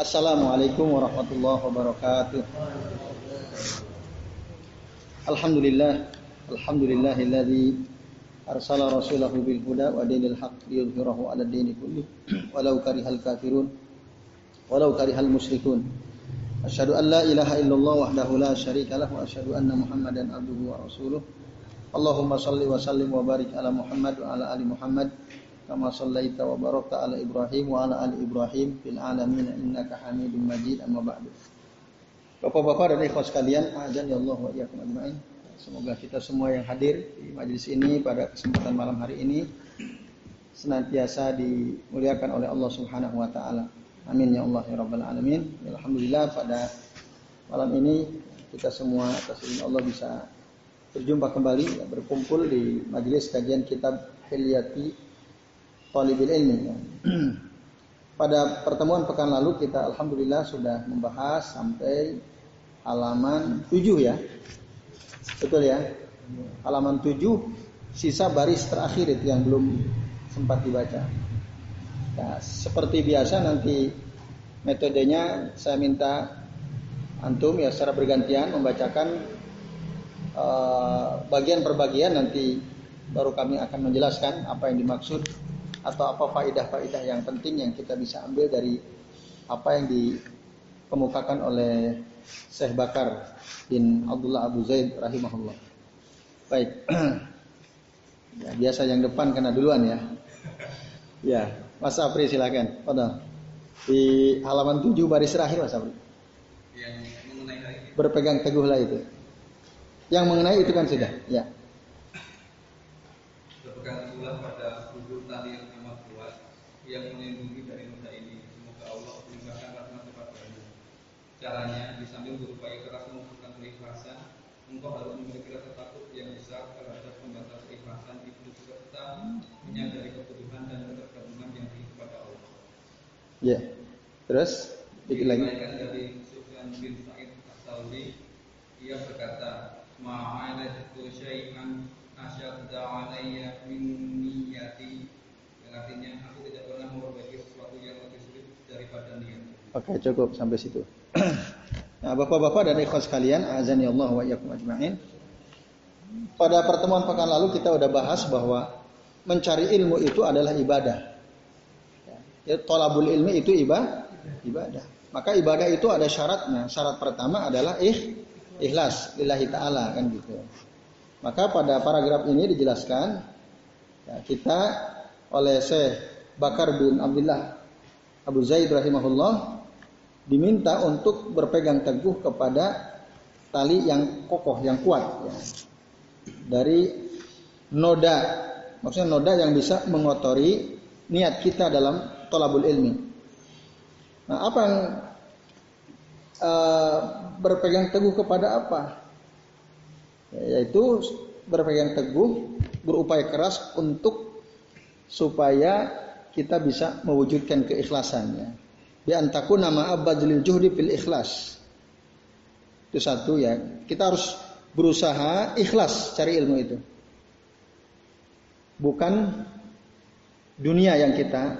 Assalamualaikum warahmatullahi wabarakatuh. Alhamdulillah, alhamdulillahilladzi arsala rasulahu bil huda wa dinil haqq liyudhhirahu 'ala dini kulli walau karihal kafirun walau karihal musyrikun. Asyhadu an la ilaha illallah wahdahu la syarika lahu wa asyhadu anna Muhammadan abduhu wa rasuluh. Allahumma salli wa sallim wa barik ala Muhammad wa ala ali Muhammad kama sallaita wa barakta ala Ibrahim wa ala ali Ibrahim fil alamin innaka Hamidum Majid amma ba'du. Bapak-bapak dan ikhwas sekalian, azan ya Allah wa iyyakum ajmain. Semoga kita semua yang hadir di majelis ini pada kesempatan malam hari ini senantiasa dimuliakan oleh Allah Subhanahu wa taala. Amin ya Allah ya rabbal alamin. Alhamdulillah pada malam ini kita semua atas izin Allah bisa berjumpa kembali berkumpul di majelis kajian kitab Hilyati talibil ilmi. Pada pertemuan pekan lalu kita alhamdulillah sudah membahas sampai halaman 7 ya. Betul ya? Halaman 7 sisa baris terakhir itu yang belum sempat dibaca. Ya, seperti biasa nanti metodenya saya minta antum ya secara bergantian membacakan uh, bagian per bagian nanti baru kami akan menjelaskan apa yang dimaksud atau apa faidah-faidah yang penting yang kita bisa ambil dari apa yang dikemukakan oleh Syekh Bakar bin Abdullah Abu Zaid rahimahullah. Baik. ya, biasa yang depan kena duluan ya. Ya, Mas Apri silakan. Pada di halaman 7 baris terakhir Mas Apri. Yang mengenai berpegang teguhlah itu. Yang mengenai itu kan sudah, ya. Berpegang teguhlah hubur tali yang yang melindungi dari noda ini. Semoga Allah melimpahkan rahmat kepadanya. Caranya, di samping berupaya keras mengumpulkan keikhlasan, engkau harus memiliki rasa takut yang besar terhadap pembatas keikhlasan itu serta menyadari kebutuhan dan ketergantungan yang tinggi kepada Allah. Ya, terus sedikit lagi. dari Sufyan bin Sa'id As-Sauri, ia berkata, Ma'alatu syai'an asyadda alayya min niyati artinya aku tidak pernah memperbaiki sesuatu yang lebih sulit daripada niat. Oke, cukup sampai situ. nah, Bapak-bapak dan ikhwan sekalian, azani Allah wa iyyakum ajmain. Pada pertemuan pekan lalu kita sudah bahas bahwa mencari ilmu itu adalah ibadah. Ya, tolabul ilmi itu ibadah, ibadah. Maka ibadah itu ada syaratnya. Syarat pertama adalah ih, ikhlas lillahi taala kan gitu. Maka pada paragraf ini dijelaskan ya, kita oleh Syekh Bakar bin Abdullah Abu Zaid rahimahullah diminta untuk berpegang teguh kepada tali yang kokoh, yang kuat ya. dari noda, maksudnya noda yang bisa mengotori niat kita dalam tolabul ilmi. Nah, apa yang uh, berpegang teguh kepada apa? Ya, yaitu berpegang teguh, berupaya keras untuk supaya kita bisa mewujudkan keikhlasannya. Bi antaku nama abadlil juhdi fil ikhlas. Itu satu ya. Kita harus berusaha ikhlas cari ilmu itu. Bukan dunia yang kita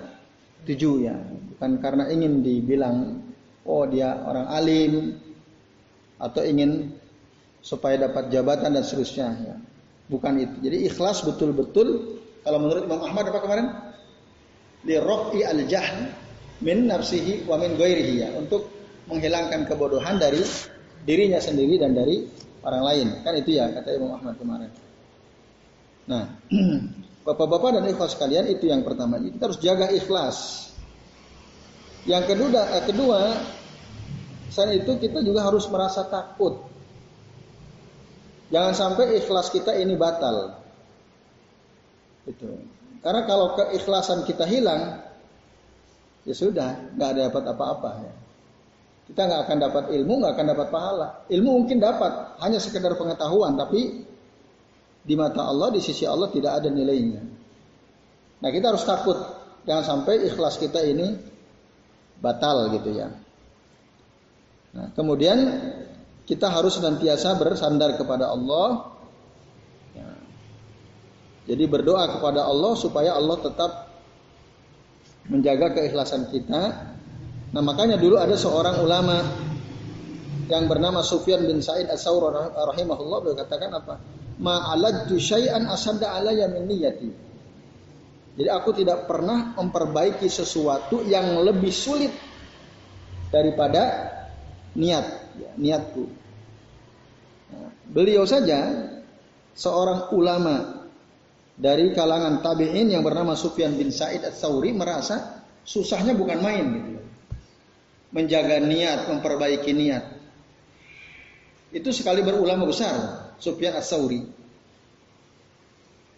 tuju ya. Bukan karena ingin dibilang oh dia orang alim atau ingin supaya dapat jabatan dan seterusnya ya. Bukan itu. Jadi ikhlas betul-betul kalau menurut Imam Ahmad apa kemarin? Li rofi al jahl min nafsihi wa min ghairihi ya, untuk menghilangkan kebodohan dari dirinya sendiri dan dari orang lain. Kan itu ya kata Imam Ahmad kemarin. Nah, Bapak-bapak dan ikhlas sekalian itu yang pertama. Kita harus jaga ikhlas. Yang kedua, eh, kedua selain itu kita juga harus merasa takut. Jangan sampai ikhlas kita ini batal. Itu. Karena kalau keikhlasan kita hilang, ya sudah, nggak ada dapat apa-apa. Ya. Kita nggak akan dapat ilmu, nggak akan dapat pahala. Ilmu mungkin dapat, hanya sekedar pengetahuan, tapi di mata Allah, di sisi Allah tidak ada nilainya. Nah kita harus takut, jangan sampai ikhlas kita ini batal gitu ya. Nah, kemudian kita harus senantiasa bersandar kepada Allah jadi berdoa kepada Allah supaya Allah tetap menjaga keikhlasan kita Nah makanya dulu ada seorang ulama yang bernama Sufyan bin Sa'id As-Saur rahimahullah beliau katakan apa? Ma'aladtu syai'an asadda alayya min niyati. Jadi aku tidak pernah memperbaiki sesuatu yang lebih sulit daripada niat, ya, niatku. Beliau saja seorang ulama dari kalangan tabi'in yang bernama Sufyan bin Sa'id Ats-Tsauri merasa susahnya bukan main gitu. Menjaga niat, memperbaiki niat. Itu sekali berulama besar, Sufyan Ats-Tsauri.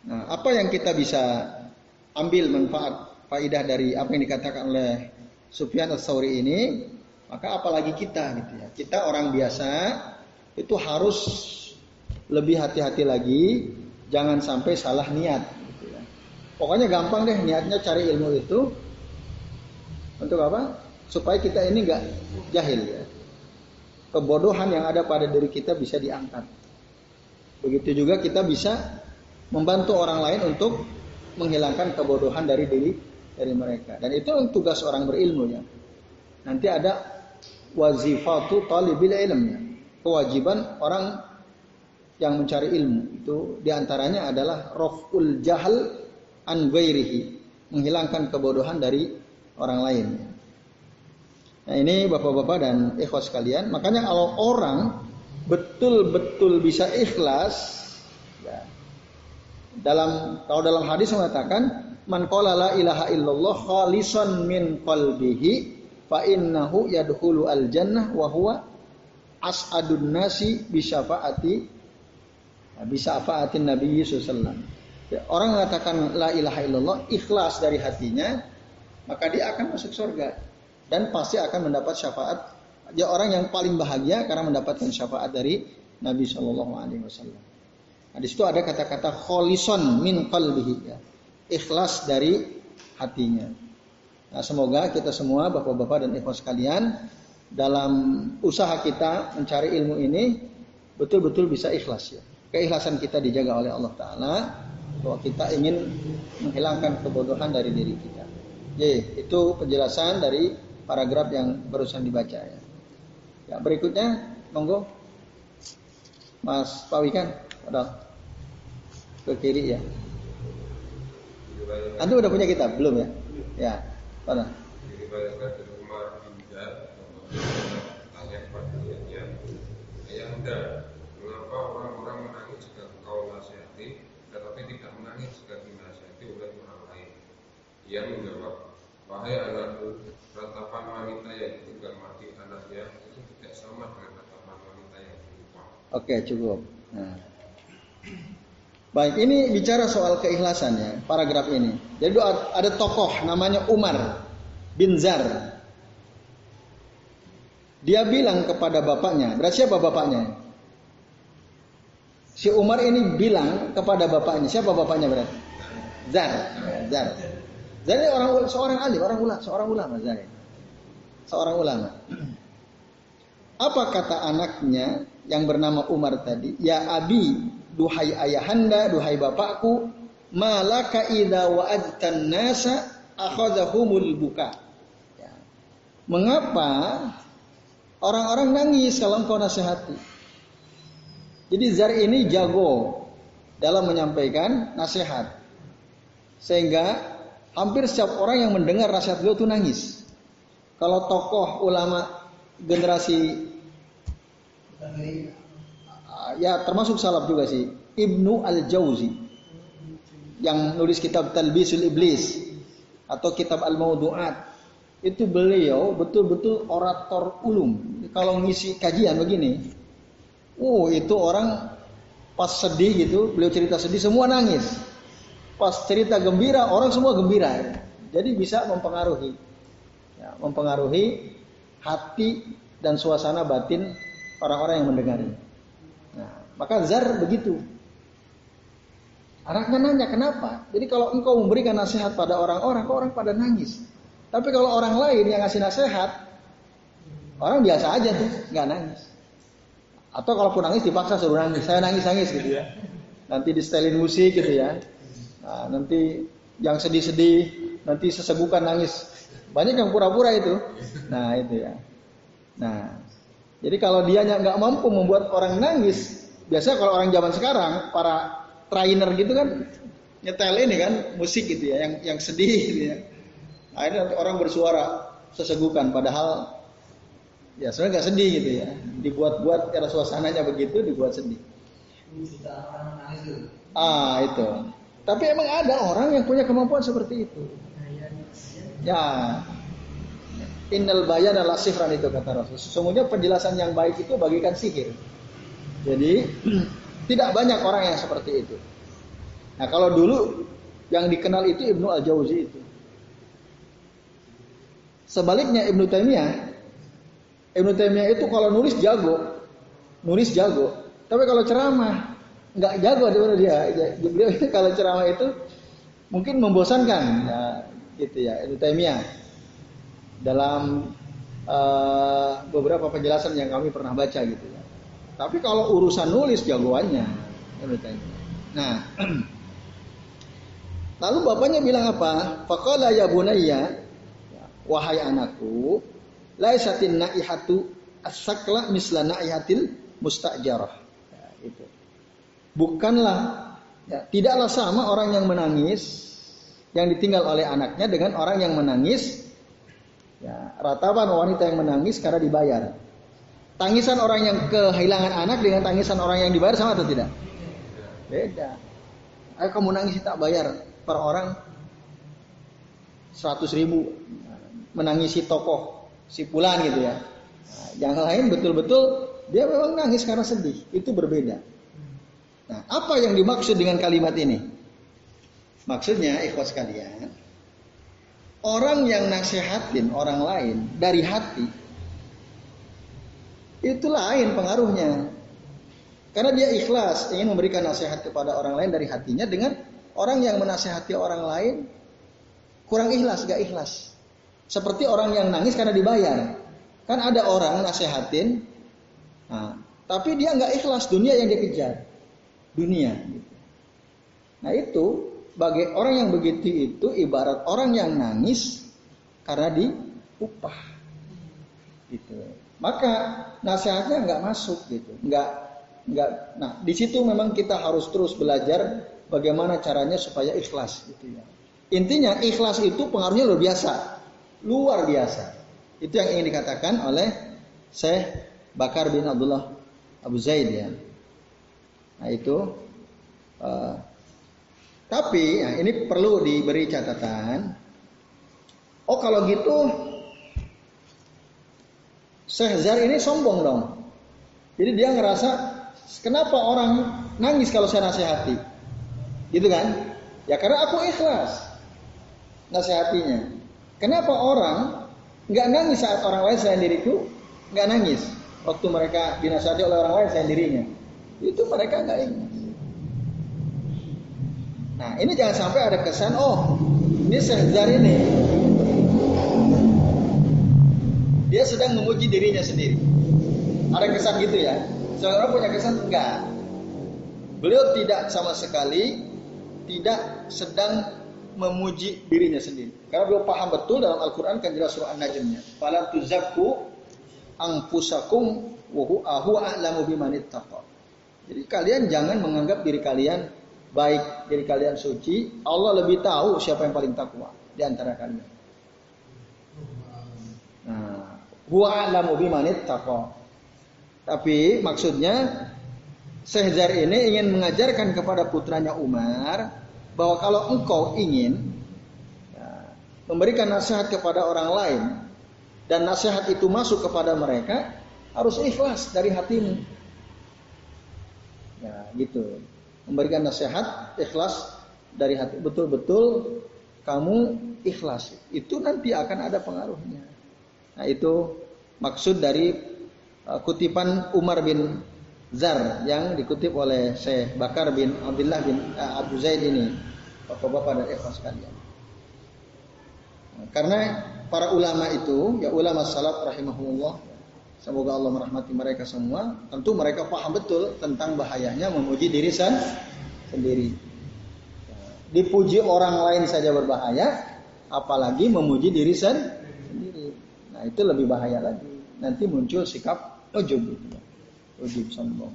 Nah, apa yang kita bisa ambil manfaat faidah dari apa yang dikatakan oleh Sufyan Ats-Tsauri ini? Maka apalagi kita gitu ya. Kita orang biasa itu harus lebih hati-hati lagi, jangan sampai salah niat. Gitu ya. Pokoknya gampang deh niatnya cari ilmu itu untuk apa? Supaya kita ini nggak jahil ya. Kebodohan yang ada pada diri kita bisa diangkat. Begitu juga kita bisa membantu orang lain untuk menghilangkan kebodohan dari diri dari mereka. Dan itu tugas orang berilmu ya. Nanti ada wazifatu talibil ilmnya. Kewajiban orang yang mencari ilmu itu di antaranya adalah roful jahal an ghairihi, menghilangkan kebodohan dari orang lain. Nah ini bapak-bapak dan ikhwas sekalian, makanya kalau orang betul-betul bisa ikhlas, ya, dalam kalau dalam hadis mengatakan man qala la ilaha illallah khalisan min qalbihi fa innahu yadkhulu al jannah wa huwa as'adun nasi bi syafaati bi syafaatin Nabi sallallahu ya, Orang mengatakan la ilaha illallah ikhlas dari hatinya, maka dia akan masuk surga dan pasti akan mendapat syafaat. Dia orang yang paling bahagia karena mendapatkan syafaat dari Nabi Shallallahu Alaihi Wasallam. Nah, di situ ada kata-kata kholison min qalbihi ya. Ikhlas dari hatinya. Nah, semoga kita semua bapak-bapak dan ikhwas sekalian dalam usaha kita mencari ilmu ini betul-betul bisa ikhlas ya. Keikhlasan kita dijaga oleh Allah Taala bahwa kita ingin menghilangkan kebodohan dari diri kita. Jadi itu penjelasan dari paragraf yang barusan dibaca ya. Ya berikutnya monggo Mas Pawikan ada ke kiri ya. Anda udah punya kitab belum ya? Ya. Mana? Diriwayatkan dari Umar bin Jad tanya kepada ayahnya, ayahanda, mengapa orang-orang menangis jika kau nasihati, tetapi tidak menangis jika dinasihati oleh orang lain? Ia menjawab, wahai anakku, ratapan wanita yang ditinggal mati anaknya itu tidak sama dengan ratapan wanita yang lupa. Oke, cukup. Nah. Baik, ini bicara soal keikhlasan ya, paragraf ini. Jadi ada tokoh namanya Umar bin Zar. Dia bilang kepada bapaknya, berarti siapa bapaknya? Si Umar ini bilang kepada bapaknya, siapa bapaknya berarti? Zar, Zar. Zar ini orang seorang alim, orang ulama, seorang ulama Zar. Seorang ulama. Apa kata anaknya yang bernama Umar tadi? Ya Abi, duhai ayahanda, duhai bapakku, malaka idza wa'adtan nasa akhadhahumul buka. Ya. Mengapa orang-orang nangis kalau engkau nasihati? Jadi Zar ini jago dalam menyampaikan nasihat. Sehingga hampir setiap orang yang mendengar nasihat beliau itu nangis. Kalau tokoh ulama generasi ya termasuk salaf juga sih. Ibnu Al-Jauzi yang nulis kitab Talbisul Iblis atau kitab Al-Maudu'at. Itu beliau betul-betul orator ulum. Kalau ngisi kajian begini, oh itu orang pas sedih gitu, beliau cerita sedih semua nangis. Pas cerita gembira orang semua gembira. Jadi bisa mempengaruhi, ya, mempengaruhi hati dan suasana batin orang-orang yang mendengarnya. Maka Zar begitu. Anaknya nanya kenapa? Jadi kalau engkau memberikan nasihat pada orang-orang, kok orang pada nangis. Tapi kalau orang lain yang ngasih nasihat, orang biasa aja tuh, nggak nangis. Atau kalaupun nangis dipaksa suruh nangis, saya nangis nangis gitu ya. Nanti di setelin musik gitu ya. Nah, nanti yang sedih-sedih, nanti sesegukan nangis. Banyak yang pura-pura itu. Nah itu ya. Nah, jadi kalau dia nggak mampu membuat orang nangis, biasa kalau orang zaman sekarang para trainer gitu kan nyetel ini kan musik gitu ya, yang yang sedih gitu ya. Akhirnya orang bersuara sesegukan, padahal ya sebenarnya nggak sedih gitu ya. Dibuat-buat karena suasananya begitu, dibuat sedih. Ah itu. Tapi emang ada orang yang punya kemampuan seperti itu. Ya, Innal bayan adalah sifran itu kata Rasul. Sesungguhnya penjelasan yang baik itu bagikan sihir. Jadi tidak banyak orang yang seperti itu. Nah kalau dulu yang dikenal itu Ibnu Al Jauzi itu. Sebaliknya Ibnu Taimiyah, Ibnu Taimiyah itu kalau nulis jago, nulis jago. Tapi kalau ceramah nggak jago dia. Beliau kalau ceramah itu mungkin membosankan, ya, gitu ya Ibnu Taimiyah dalam uh, beberapa penjelasan yang kami pernah baca gitu ya. Tapi kalau urusan nulis jagoannya, nah, lalu bapaknya bilang apa? Faqala ya bunayya, wahai anakku, laisatin naihatu as-sakla misla naihatil mustajarah. Ya, itu. Bukanlah, ya, tidaklah sama orang yang menangis yang ditinggal oleh anaknya dengan orang yang menangis Ya, ratapan wanita yang menangis karena dibayar. Tangisan orang yang kehilangan anak dengan tangisan orang yang dibayar sama atau tidak? Beda. Ayo kamu nangis tak bayar per orang 100 ribu menangisi tokoh si pulan gitu ya. Nah, yang lain betul-betul dia memang nangis karena sedih. Itu berbeda. Nah, apa yang dimaksud dengan kalimat ini? Maksudnya ikhwas kalian, Orang yang nasihatin orang lain dari hati itu lain pengaruhnya. Karena dia ikhlas ingin memberikan nasihat kepada orang lain dari hatinya dengan orang yang menasehati orang lain kurang ikhlas, gak ikhlas. Seperti orang yang nangis karena dibayar. Kan ada orang nasihatin, nah, tapi dia nggak ikhlas dunia yang dia kejar, dunia. Nah itu bagi orang yang begitu itu ibarat orang yang nangis karena diupah. Gitu. Maka nasihatnya nggak masuk gitu, nggak nggak. Nah di situ memang kita harus terus belajar bagaimana caranya supaya ikhlas gitu ya. Intinya ikhlas itu pengaruhnya luar biasa, luar biasa. Itu yang ingin dikatakan oleh Syekh Bakar bin Abdullah Abu Zaid ya. Nah itu uh, tapi ya, ini perlu diberi catatan. Oh kalau gitu Syekh Zar ini sombong dong. Jadi dia ngerasa kenapa orang nangis kalau saya nasihati? Gitu kan? Ya karena aku ikhlas nasihatinya. Kenapa orang nggak nangis saat orang lain selain diriku nggak nangis waktu mereka dinasihati oleh orang lain selain dirinya? Itu mereka nggak ingat. Nah ini jangan sampai ada kesan, oh ini Syahzar ini dia sedang memuji dirinya sendiri. Ada kesan gitu ya. Seorang punya kesan enggak. Beliau tidak sama sekali tidak sedang memuji dirinya sendiri. Karena beliau paham betul dalam Al-Quran kan jelas surah An-Najmnya. Fala tuzakku angpusakum wahu ahu a'lamu bimanittaqa. Jadi kalian jangan menganggap diri kalian baik dari kalian suci, Allah lebih tahu siapa yang paling takwa di antara kalian. Nah, huwa a'lamu bimanit taqwa. Tapi maksudnya Sehzar ini ingin mengajarkan kepada putranya Umar bahwa kalau engkau ingin ya, memberikan nasihat kepada orang lain dan nasihat itu masuk kepada mereka harus ikhlas dari hatimu. Ya, gitu. Memberikan nasihat ikhlas dari hati. Betul-betul kamu ikhlas. Itu nanti akan ada pengaruhnya. Nah itu maksud dari uh, kutipan Umar bin Zar yang dikutip oleh Syekh Bakar bin Abdullah bin uh, Abu Zaid ini bapak-bapak dan ikhlas kalian nah, karena para ulama itu ya ulama salaf rahimahullah Semoga Allah merahmati mereka semua. Tentu mereka paham betul tentang bahayanya memuji diri sendiri. Dipuji orang lain saja berbahaya, apalagi memuji diri Nah, itu lebih bahaya lagi. Nanti muncul sikap ujub gitu. Ujub sombong.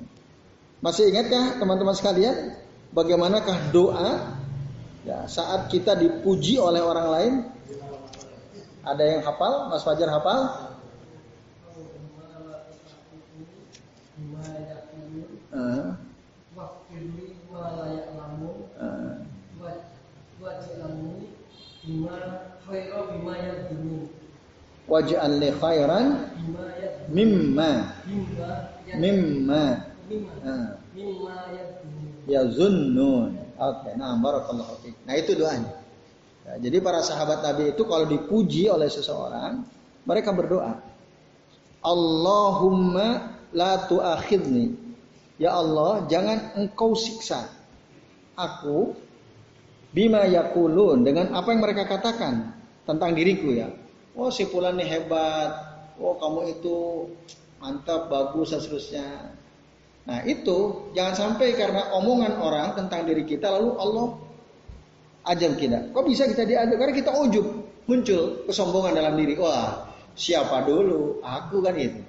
Masih ingatkah teman-teman sekalian bagaimanakah doa ya saat kita dipuji oleh orang lain? Ada yang hafal? Mas Fajar hafal? Uh, li khairan mimma mimma ya zunnun. Oke, nah barakallahu fiik. Nah itu doanya. Ya, jadi para sahabat Nabi itu kalau dipuji oleh seseorang, mereka berdoa. Allahumma la tu'akhidni. Ya Allah, jangan engkau siksa aku bima yakulun dengan apa yang mereka katakan tentang diriku ya. Oh si Fulan ini hebat. Oh kamu itu mantap, bagus dan seterusnya. Nah itu jangan sampai karena omongan orang tentang diri kita lalu Allah ajam kita. Kok bisa kita diajak? Karena kita ujub muncul kesombongan dalam diri. Wah siapa dulu? Aku kan itu.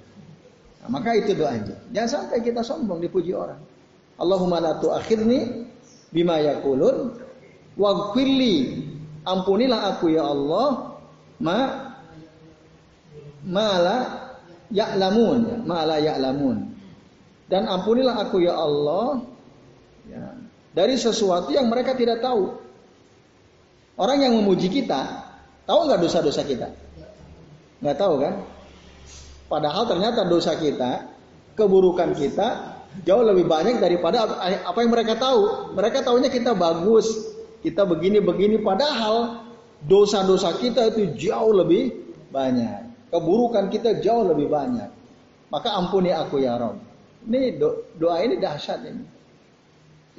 Nah, maka itu doanya. Jangan sampai kita sombong dipuji orang. Allahumma la tu'akhirni bima yakulun waghfirli ampunilah aku ya Allah ma mala ya'lamun mala ya'lamun dan ampunilah aku ya Allah ya, dari sesuatu yang mereka tidak tahu. Orang yang memuji kita, tahu nggak dosa-dosa kita? Nggak tahu kan? Padahal ternyata dosa kita, keburukan kita jauh lebih banyak daripada apa yang mereka tahu. Mereka tahunya kita bagus, kita begini-begini. Padahal dosa-dosa kita itu jauh lebih banyak. Keburukan kita jauh lebih banyak. Maka ampuni aku ya Rob. Ini doa ini dahsyat ini.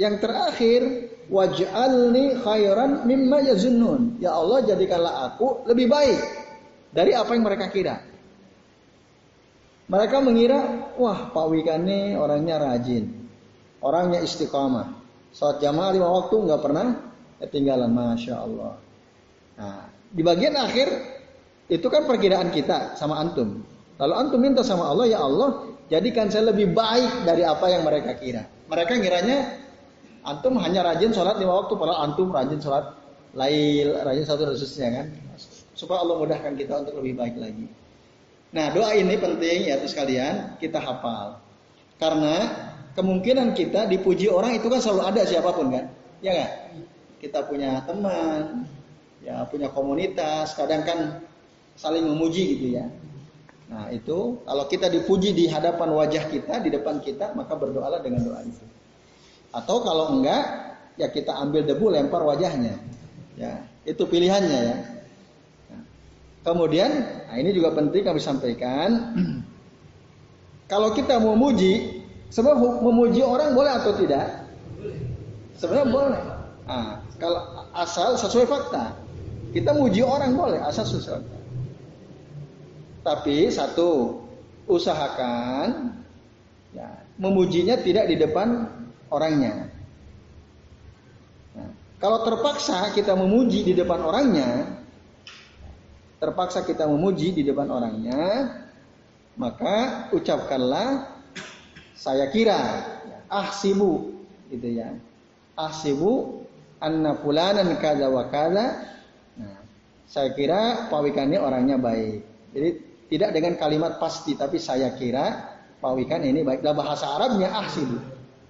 Yang terakhir, waj'alni khairan mimma yazunnun. Ya Allah, jadikanlah aku lebih baik dari apa yang mereka kira. Mereka mengira, wah Pak Wika ini orangnya rajin, orangnya istiqamah. Saat jamaah lima waktu nggak pernah ketinggalan, masya Allah. Nah, di bagian akhir itu kan perkiraan kita sama antum. Lalu antum minta sama Allah, ya Allah, Jadikan saya lebih baik dari apa yang mereka kira. Mereka ngiranya antum hanya rajin sholat lima waktu, padahal antum rajin sholat lail, rajin satu khususnya kan. Supaya Allah mudahkan kita untuk lebih baik lagi. Nah doa ini penting ya terus kalian kita hafal. Karena kemungkinan kita dipuji orang itu kan selalu ada siapa pun kan. Ya kan? Kita punya teman, ya punya komunitas, kadang kan saling memuji gitu ya. Nah itu kalau kita dipuji di hadapan wajah kita, di depan kita, maka berdoalah dengan doa itu. Atau kalau enggak, ya kita ambil debu lempar wajahnya. Ya, itu pilihannya ya. Nah, kemudian, nah ini juga penting kami sampaikan. kalau kita mau memuji, sebab memuji orang boleh atau tidak? Sebenarnya boleh. Nah, kalau asal sesuai fakta. Kita muji orang boleh asal sesuai fakta. Tapi satu, usahakan ya, memujinya tidak di depan orangnya. Nah, kalau terpaksa kita memuji di depan orangnya, terpaksa kita memuji di depan orangnya, maka ucapkanlah saya kira, ah sibu, gitu ya. Ah sibu anna fulanan kada wa kada. Nah, saya kira Pak Wikan orangnya baik. Jadi tidak dengan kalimat pasti, tapi saya kira Pak Wikan ini baik. Dalam bahasa Arabnya ahsibu.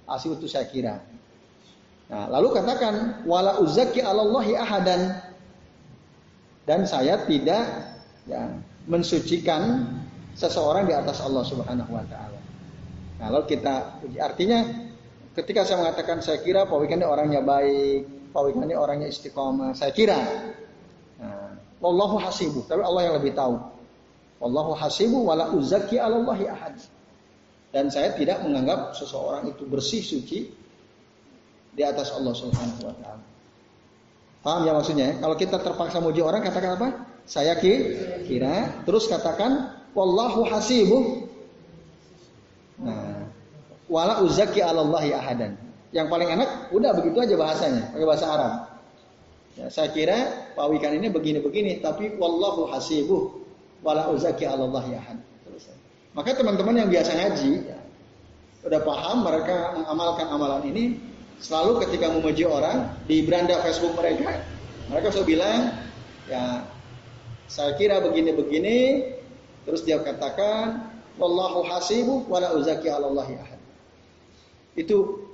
Ahsibu itu saya kira. Nah, lalu katakan wala uzaki alallahi ahadan. Dan saya tidak ya, mensucikan seseorang di atas Allah Subhanahu wa taala. Nah, lalu kita artinya ketika saya mengatakan saya kira Pak Wikan ini orangnya baik, Pak Wikan ini orangnya istiqomah, saya kira. Nah, Wallahu hasibu, tapi Allah yang lebih tahu. Wallahu hasibu wala uzaki alallahi ahad. Dan saya tidak menganggap seseorang itu bersih suci di atas Allah Subhanahu wa taala. Paham ya maksudnya? Kalau kita terpaksa muji orang katakan apa? Saya kira, terus katakan wallahu hasibu. Nah, wala uzaki alallahi ahadan. Yang paling enak udah begitu aja bahasanya, pakai bahasa Arab. Ya, saya kira Pak Wikan ini begini-begini, tapi wallahu hasibu wala uzaki Allah ya Maka teman-teman yang biasa ngaji, ya, udah paham mereka mengamalkan amalan ini, selalu ketika memuji orang di beranda Facebook mereka, mereka selalu bilang, ya saya kira begini-begini, terus dia katakan, wallahu hasibu wala uzaki Allah ya Itu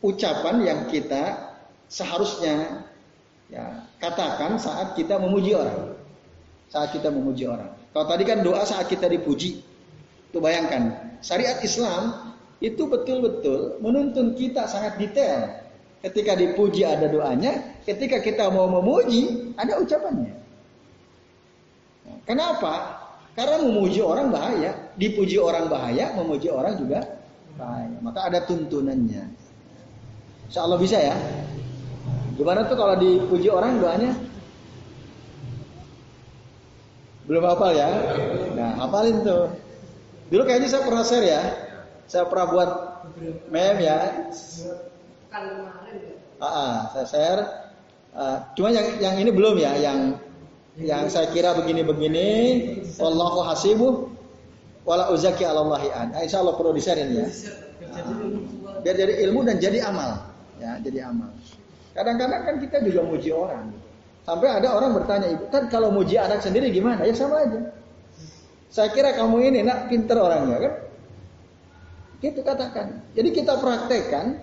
ucapan yang kita seharusnya ya katakan saat kita memuji orang. Saat kita memuji orang. Kalau tadi kan doa saat kita dipuji. Tuh bayangkan, syariat Islam itu betul-betul menuntun kita sangat detail. Ketika dipuji ada doanya, ketika kita mau memuji ada ucapannya. Kenapa? Karena memuji orang bahaya, dipuji orang bahaya, memuji orang juga bahaya. Maka ada tuntunannya. Insya Allah bisa ya. Gimana tuh kalau dipuji orang doanya? Belum hafal ya? Nah, hafalin tuh. Dulu kayaknya saya pernah share ya. Saya pernah buat meme ya. Ah, ah saya share. Uh, cuma yang yang ini belum ya, yang yang saya kira begini-begini. Wallahu hasibu wala uzaki alallahi an. Nah, insya Allah perlu di share ini ya. Nah, biar jadi ilmu dan jadi amal. Ya, jadi amal. Kadang-kadang kan kita juga muji orang. Sampai ada orang bertanya, ibu kan kalau muji anak sendiri gimana? Ya sama aja. Saya kira kamu ini nak pinter orangnya kan? Gitu katakan. Jadi kita praktekkan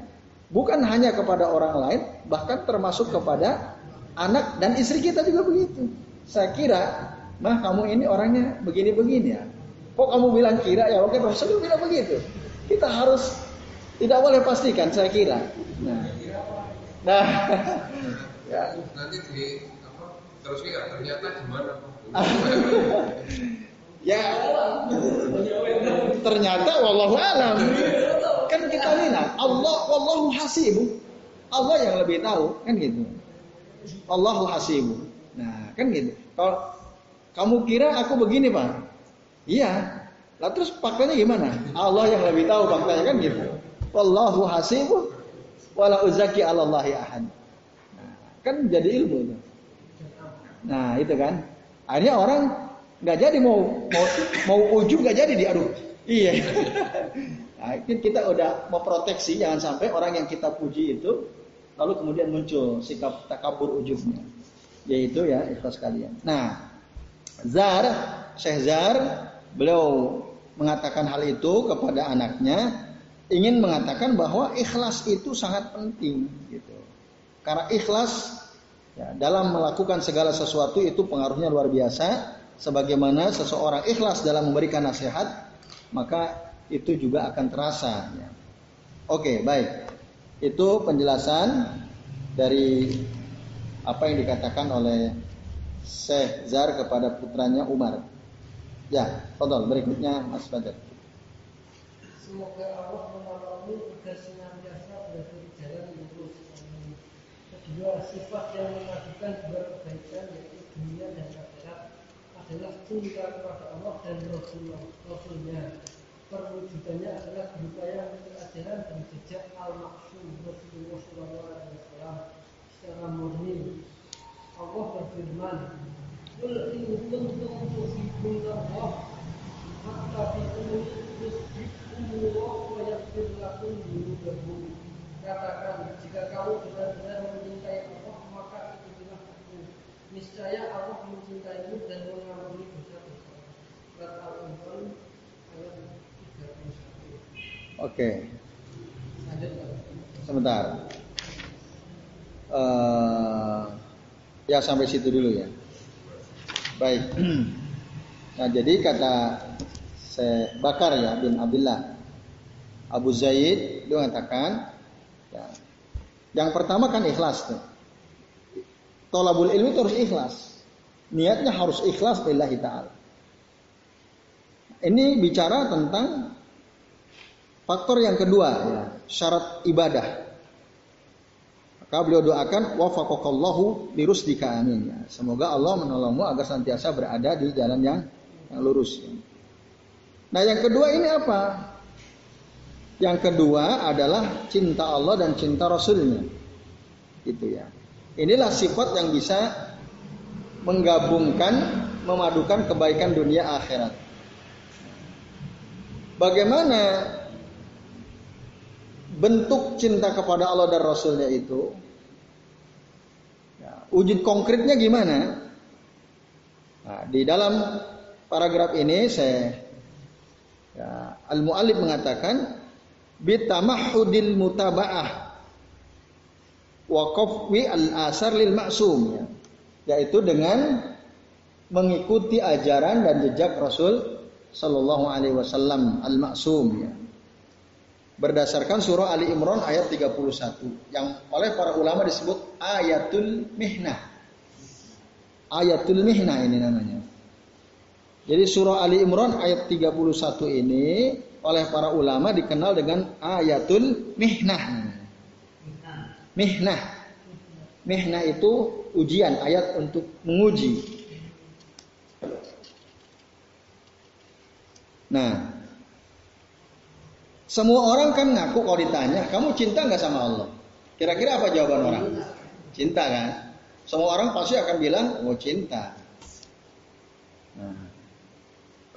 bukan hanya kepada orang lain, bahkan termasuk kepada anak dan istri kita juga begitu. Saya kira, mah kamu ini orangnya begini-begini ya. Kok kamu bilang kira ya? Oke, Rasul bilang begitu. Kita harus tidak boleh pastikan, saya kira. Nah, nah, ya. Nanti di Terus ya ternyata gimana? ya ternyata wallahu alam. Kan kita lihat Allah wallahu hasibu. Allah yang lebih tahu kan gitu. Allahu hasibu. Nah, kan gitu. Kalau kamu kira aku begini, Pak? Iya. Lah terus faktanya gimana? Allah yang lebih tahu faktanya kan gitu. Wallahu hasibu wala uzaki 'alallahi ahad. Nah, kan jadi ilmu itu. Nah itu kan. Akhirnya orang nggak jadi mau mau mau ujung nggak jadi diaduk. Iya. Nah, kita udah mau proteksi jangan sampai orang yang kita puji itu lalu kemudian muncul sikap takabur ujungnya. Yaitu ya ikhlas kalian. Nah, Zar, Syekh Zar, beliau mengatakan hal itu kepada anaknya ingin mengatakan bahwa ikhlas itu sangat penting gitu. Karena ikhlas Ya, dalam melakukan segala sesuatu itu pengaruhnya luar biasa. Sebagaimana seseorang ikhlas dalam memberikan nasihat, maka itu juga akan terasa. Ya. Oke, baik. Itu penjelasan dari apa yang dikatakan oleh Syekh Zar kepada putranya Umar. Ya, tonton berikutnya Mas Badar. Semoga Allah menolongmu agar senantiasa jalan dua sifat yang mengajukan dua kebaikan yaitu dunia dan akhirat adalah cinta kepada Allah dan Rasulullah, Rasulnya. Perwujudannya adalah berupaya mengikuti ajaran dan jejak al-maksum Rasulullah SAW secara murni. Allah berfirman, Qul in kuntum tuhibbunallah fattabi'uni yusbihkumullah wa yaghfir lakum dhunubakum katakan jika kamu benar-benar mencintai Allah maka ikutilah aku niscaya Allah mencintaimu dan mengampuni dosa-dosa surat Al-Imran ayat 31 Oke. Sebentar. Uh, ya sampai situ dulu ya. Baik. Nah jadi kata saya Bakar ya bin Abdullah Abu Zaid dia mengatakan Ya. Yang pertama kan ikhlas tuh. Tolabul ilmi itu harus ikhlas. Niatnya harus ikhlas lillahi ta'ala. Ini bicara tentang faktor yang kedua ya, syarat ibadah. Maka beliau doakan wafaqakallahu lirusdika amin ya. Semoga Allah menolongmu agar senantiasa berada di jalan yang, yang lurus. Ya. Nah, yang kedua ini apa? Yang kedua adalah cinta Allah dan cinta Rasulnya. Gitu ya. Inilah sifat yang bisa menggabungkan memadukan kebaikan dunia akhirat. Bagaimana bentuk cinta kepada Allah dan Rasulnya itu? Ya, wujud konkretnya gimana? Nah, di dalam paragraf ini saya ya, al-muallif mengatakan bitamahudil mutaba'ah wa qafwi al-asar lil maksum ya. yaitu dengan mengikuti ajaran dan jejak Rasul sallallahu alaihi wasallam al-maksum ya. Berdasarkan surah Ali Imran ayat 31 yang oleh para ulama disebut ayatul mihnah ayatul mihna ini namanya. Jadi surah Ali Imran ayat 31 ini oleh para ulama dikenal dengan ayatul mihnah. Mihnah. Mihnah itu ujian, ayat untuk menguji. Nah, semua orang kan ngaku kalau ditanya, kamu cinta nggak sama Allah? Kira-kira apa jawaban orang? Cinta kan? Semua orang pasti akan bilang, oh cinta. Nah,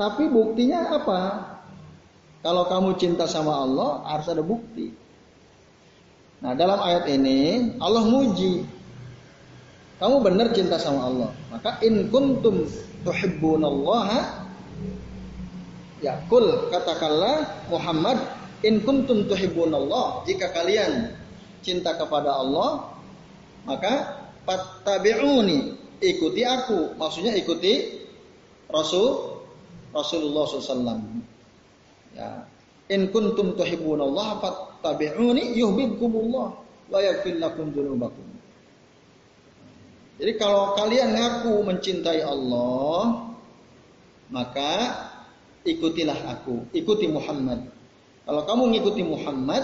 tapi buktinya apa? Kalau kamu cinta sama Allah, harus ada bukti. Nah, dalam ayat ini Allah muji. Kamu benar cinta sama Allah. Maka in kuntum tuhibbunallaha ya kul katakanlah Muhammad in kuntum tuhibbunallah jika kalian cinta kepada Allah maka fattabi'uni ikuti aku maksudnya ikuti Rasul Rasulullah SAW ya. In kuntum tuhibbunallah fattabi'uni yuhibbukumullah wa yaghfir lakum dzunubakum jadi kalau kalian ngaku mencintai Allah maka ikutilah aku ikuti Muhammad. Kalau kamu mengikuti Muhammad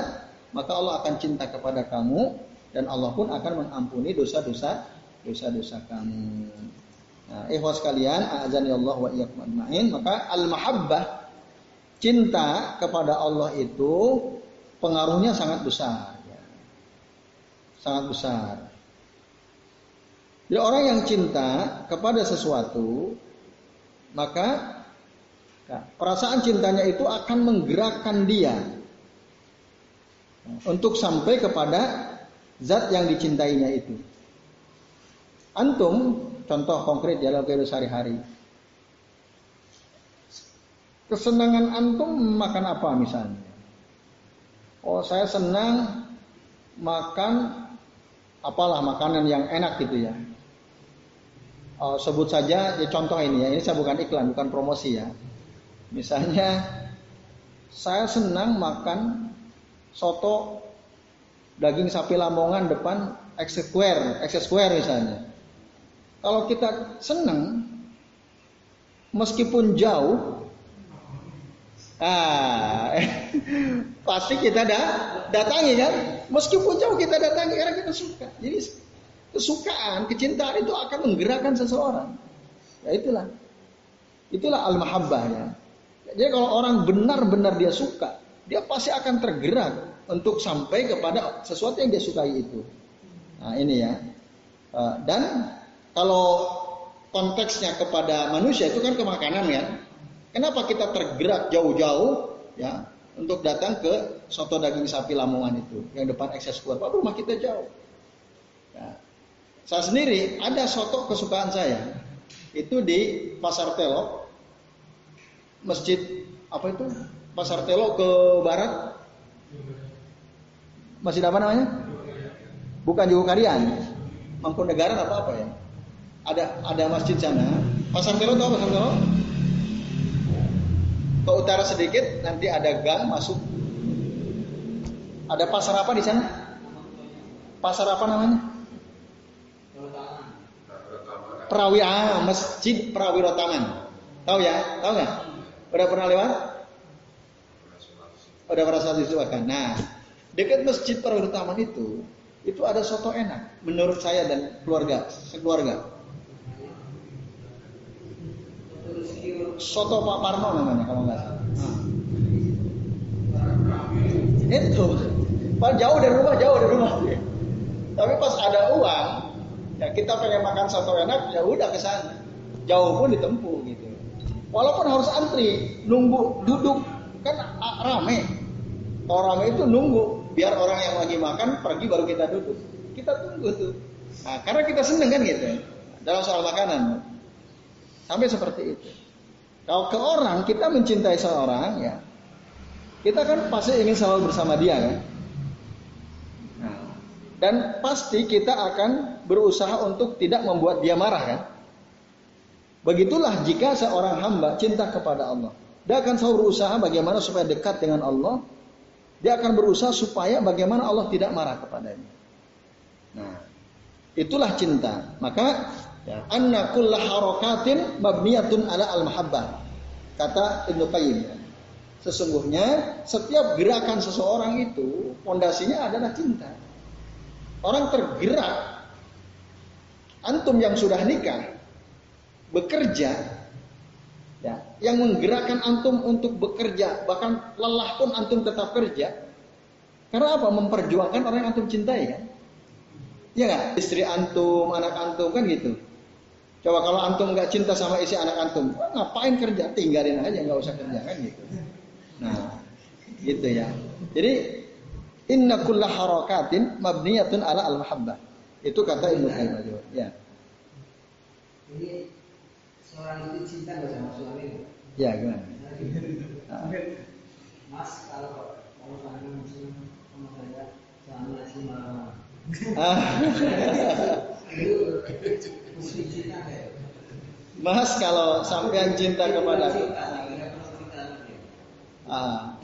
maka Allah akan cinta kepada kamu dan Allah pun akan mengampuni dosa-dosa dosa-dosa kamu. Nah, ikhwas kalian, azan ya Allah wa iyyakum ajmain, maka al-mahabbah cinta kepada Allah itu pengaruhnya sangat besar. Ya. Sangat besar. Jadi orang yang cinta kepada sesuatu, maka ya, perasaan cintanya itu akan menggerakkan dia untuk sampai kepada zat yang dicintainya itu. Antum, contoh konkret dalam kehidupan sehari-hari. Kesenangan antum makan apa misalnya? Oh, saya senang makan apalah makanan yang enak gitu ya. Oh, sebut saja ya contoh ini ya. Ini saya bukan iklan, bukan promosi ya. Misalnya saya senang makan soto daging sapi Lamongan depan X Square, X Square misalnya. Kalau kita senang, meskipun jauh, ah, pasti kita dah datangi kan. Meskipun jauh kita datangi karena kita suka. Jadi kesukaan, kecintaan itu akan menggerakkan seseorang. Ya itulah, itulah al-mahabbah ya. Jadi kalau orang benar-benar dia suka, dia pasti akan tergerak untuk sampai kepada sesuatu yang dia sukai itu. Nah ini ya. Eh, dan kalau konteksnya kepada manusia itu kan kemakanan ya. Kenapa kita tergerak jauh-jauh ya untuk datang ke soto daging sapi Lamongan itu yang depan ekses keluar. Pak rumah kita jauh. Ya. Saya sendiri ada soto kesukaan saya itu di Pasar Telok masjid apa itu Pasar Telok ke barat Masjid apa namanya? Bukan Jogokarian. Mangkunegaran apa apa ya? Ada ada masjid sana. Pasar Telo tahu Pasar Telo? Ke utara sedikit nanti ada gang masuk. Ada pasar apa di sana? Pasar apa namanya? Perawi ah, Masjid Prawiro Taman. Tahu ya? Tahu nggak? Udah pernah lewat? Udah pernah saat itu kan. Nah, Dekat masjid Taman itu, itu ada soto enak menurut saya dan keluarga, sekeluarga. Soto Pak Parno namanya kalau nggak salah. Nah. Itu, pas jauh dari rumah, jauh dari rumah. Tapi pas ada uang, ya kita pengen makan soto enak, ya udah ke sana. jauh pun ditempuh gitu. Walaupun harus antri, nunggu duduk kan rame. Kalau rame itu nunggu biar orang yang lagi makan pergi baru kita duduk. Kita tunggu tuh. Nah, karena kita seneng kan gitu dalam soal makanan. Sampai seperti itu. Kalau ke orang kita mencintai seorang ya, kita kan pasti ingin selalu bersama dia kan. Dan pasti kita akan berusaha untuk tidak membuat dia marah kan. Begitulah jika seorang hamba cinta kepada Allah. Dia akan selalu berusaha bagaimana supaya dekat dengan Allah. Dia akan berusaha supaya bagaimana Allah tidak marah kepadanya. Nah, itulah cinta. Maka ya, anna kulla harakatin mabniyatun ala al-mahabbah. Kata Ibnu Qayyim. Sesungguhnya setiap gerakan seseorang itu pondasinya adalah cinta. Orang tergerak antum yang sudah nikah bekerja ya yang menggerakkan antum untuk bekerja bahkan lelah pun antum tetap kerja karena apa memperjuangkan orang yang antum cintai kan ya istri antum anak antum kan gitu coba kalau antum nggak cinta sama istri anak antum ngapain kerja? Tinggalin aja nggak usah kerja kan gitu. Nah gitu ya. Jadi inna kulla harakatin mabniyatun ala al mahabbah itu kata Ibnu Qayyim ya. Ini seorang itu cinta nggak sama suami? Ya gimana? Mas kalau kalau suami muslim sama saya suami marah. Mas kalau sampean cinta kepada aku. Ah.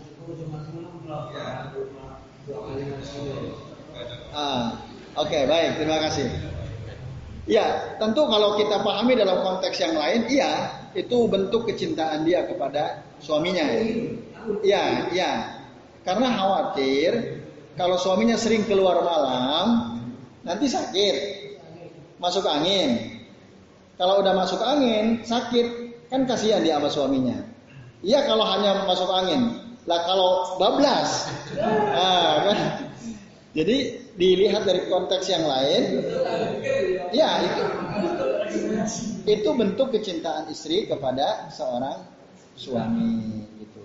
Ah. Oke, baik, terima kasih. Ya, tentu kalau kita pahami dalam konteks yang lain, iya, itu bentuk kecintaan dia kepada suaminya. Iya, iya. Karena khawatir kalau suaminya sering keluar malam, nanti sakit, masuk angin. Kalau udah masuk angin, sakit, kan kasihan dia sama suaminya. Iya kalau hanya masuk angin. Lah kalau bablas, nah, kan? Jadi dilihat dari konteks yang lain, ya itu itu bentuk kecintaan istri kepada seorang suami gitu.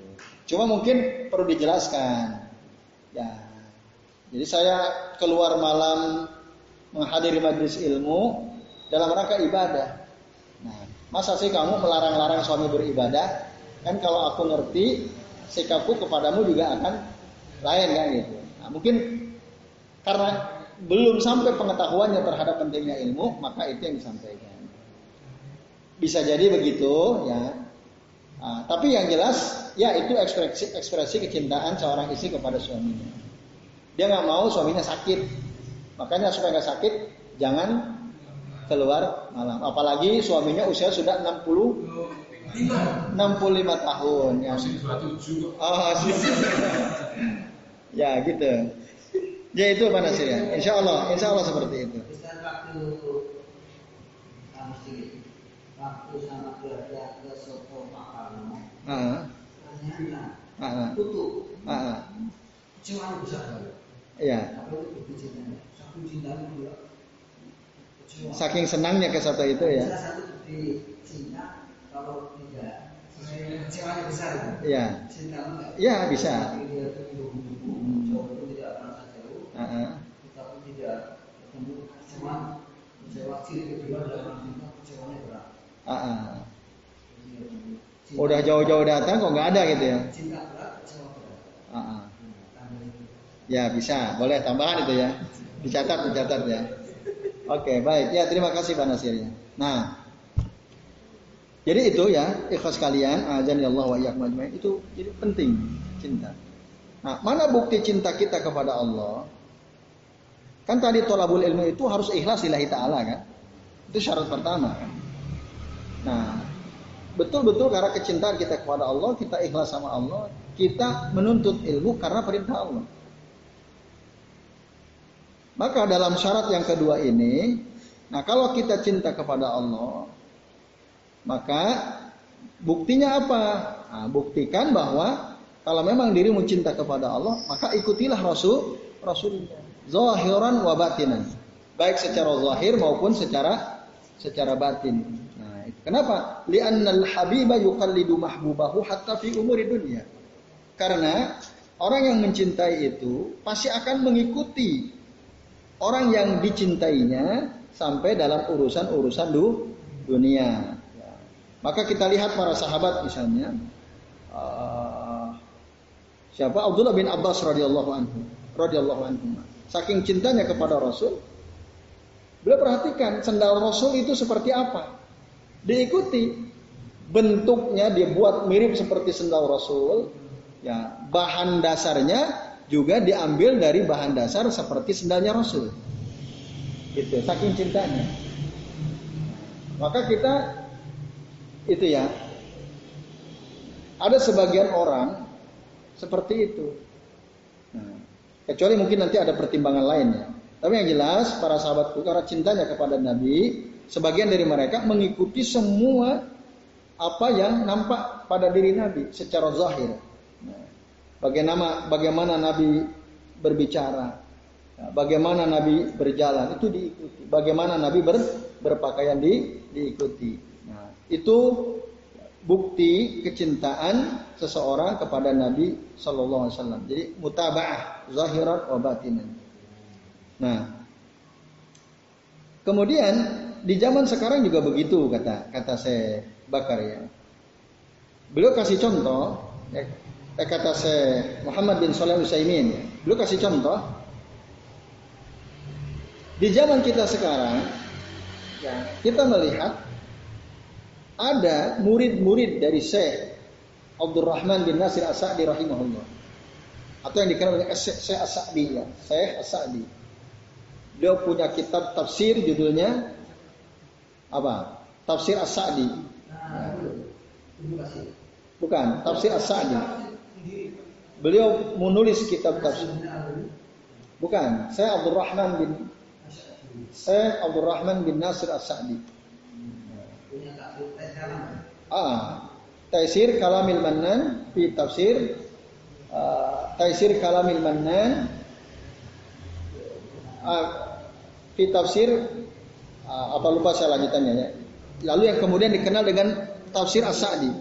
Cuma mungkin perlu dijelaskan. Ya. Jadi saya keluar malam menghadiri majlis ilmu dalam rangka ibadah. Nah, masa sih kamu melarang-larang suami beribadah? Kan kalau aku ngerti sikapku kepadamu juga akan lain kan gitu. Nah, mungkin karena belum sampai pengetahuannya terhadap pentingnya ilmu, maka itu yang disampaikan. Bisa jadi begitu, ya. Nah, tapi yang jelas, ya itu ekspresi ekspresi kecintaan seorang istri kepada suaminya. Dia nggak mau suaminya sakit, makanya supaya nggak sakit, jangan keluar malam. Apalagi suaminya usia sudah 60 65 tahun ya. Oh, ya gitu. Ya itu mana sih ya? Insya Allah, insya Allah seperti itu. Waktu sama keluarga ke Pakarno, Ah, ternyata ah, tutup, ah, cuma besar. ya. Apa itu? Saking senangnya ke soto itu ya. Iya. Iya, bisa. Ah. Cinta- Udah jauh-jauh datang kok nggak ada gitu ya. cinta berat kecewa berat. Tambah itu. Ya bisa, boleh tambahan itu ya. Dicatat, dicatat ya. Oke, baik. Ya, terima kasih Pak Nasirnya. Nah, jadi itu ya, ikhlas kalian, azan ya Allah wa iyyakum. Itu jadi penting cinta. Nah, mana bukti cinta kita kepada Allah? Kan tadi tolabul ilmu itu harus ikhlas lillahi ta'ala kan? Itu syarat pertama kan? Nah, betul-betul karena kecintaan kita kepada Allah, kita ikhlas sama Allah, kita menuntut ilmu karena perintah Allah. Maka dalam syarat yang kedua ini, nah kalau kita cinta kepada Allah, maka buktinya apa? Nah, buktikan bahwa kalau memang dirimu cinta kepada Allah, maka ikutilah Rasul Rasulullah. Zahiran wa batinan. Baik secara zahir maupun secara secara batin. Nah, itu. Kenapa? Li'annal habiba yuqallidu mahbubahu hatta fi umuri dunia. Karena orang yang mencintai itu pasti akan mengikuti orang yang dicintainya sampai dalam urusan-urusan dunia. Ya. Maka kita lihat para sahabat misalnya uh, siapa Abdullah bin Abbas radhiyallahu anhu radhiyallahu anhu. Saking cintanya kepada Rasul, beliau perhatikan sendal Rasul itu seperti apa diikuti. Bentuknya dibuat mirip seperti sendal Rasul. Ya, bahan dasarnya juga diambil dari bahan dasar seperti sendalnya Rasul. Itu saking cintanya. Maka kita itu ya. Ada sebagian orang seperti itu. Nah, kecuali mungkin nanti ada pertimbangan lainnya. Tapi yang jelas para sahabatku karena cintanya kepada Nabi, Sebagian dari mereka mengikuti semua apa yang nampak pada diri Nabi secara zahir. Bagaimana bagaimana Nabi berbicara, bagaimana Nabi berjalan itu diikuti, bagaimana Nabi ber, berpakaian di, diikuti. Nah, itu bukti kecintaan seseorang kepada Nabi Shallallahu Alaihi Wasallam. Jadi mutabaah zahirat wa batinan. Nah, kemudian di zaman sekarang juga begitu kata kata saya Bakar ya. Beliau kasih contoh ya, eh, kata saya Muhammad bin Saleh Utsaimin ya. Beliau kasih contoh di zaman kita sekarang ya, kita melihat ada murid-murid dari Syekh Abdurrahman bin Nasir As-Sa'di rahimahullah atau yang dikenal dengan Syekh As-Sa'di ya, Syekh As-Sa'di. Beliau punya kitab tafsir judulnya apa? Tafsir As-Sa'di. Bukan, tafsir As-Sa'di. Beliau menulis kitab tafsir. Bukan, saya Abdul Rahman bin saya Abdul Rahman bin Nasir As-Sa'di. Ah, Taisir Kalamil Mannan fi tafsir uh, Taisir Kalamil Mannan uh, tafsir Ah, apa lupa saya lanjutannya ya. Lalu yang kemudian dikenal dengan tafsir As-Sa'di.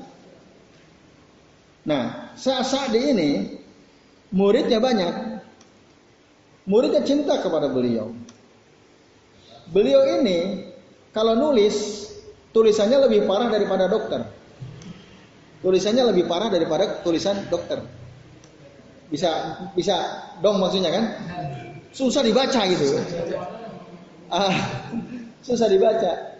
Nah, As-Sa'di ini muridnya banyak. Muridnya cinta kepada beliau. Beliau ini kalau nulis tulisannya lebih parah daripada dokter. Tulisannya lebih parah daripada tulisan dokter. Bisa bisa dong maksudnya kan? Susah dibaca gitu. Ah, susah dibaca.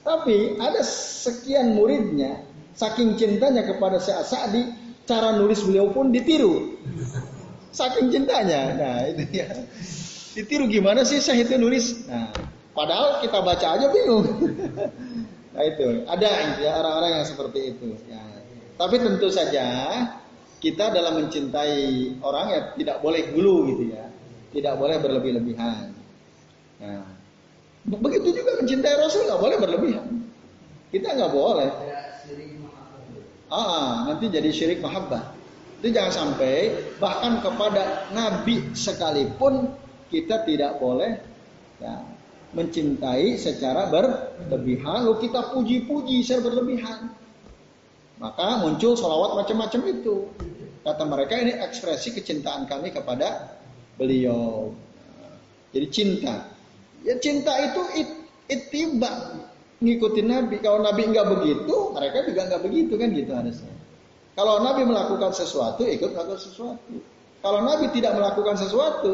Tapi ada sekian muridnya, saking cintanya kepada Syekh Sa'di, cara nulis beliau pun ditiru. Saking cintanya. Nah, itu ya. Ditiru gimana sih saya itu nulis? Nah, padahal kita baca aja bingung. nah, itu. Ada ya orang-orang yang seperti itu. Ya. Tapi tentu saja kita dalam mencintai orang ya tidak boleh dulu gitu ya. Tidak boleh berlebih-lebihan. Nah, Begitu juga mencintai Rasul nggak boleh berlebihan. Kita nggak boleh. Ah, nanti jadi syirik mahabbah. Itu jangan sampai bahkan kepada Nabi sekalipun kita tidak boleh ya, mencintai secara berlebihan. Lalu kita puji-puji secara berlebihan. Maka muncul sholawat macam-macam itu. Kata mereka ini ekspresi kecintaan kami kepada beliau. Jadi cinta. Ya cinta itu it, ngikutin Nabi. Kalau Nabi nggak begitu, mereka juga nggak begitu kan gitu harusnya. Kalau Nabi melakukan sesuatu, ikut melakukan sesuatu. Kalau Nabi tidak melakukan sesuatu,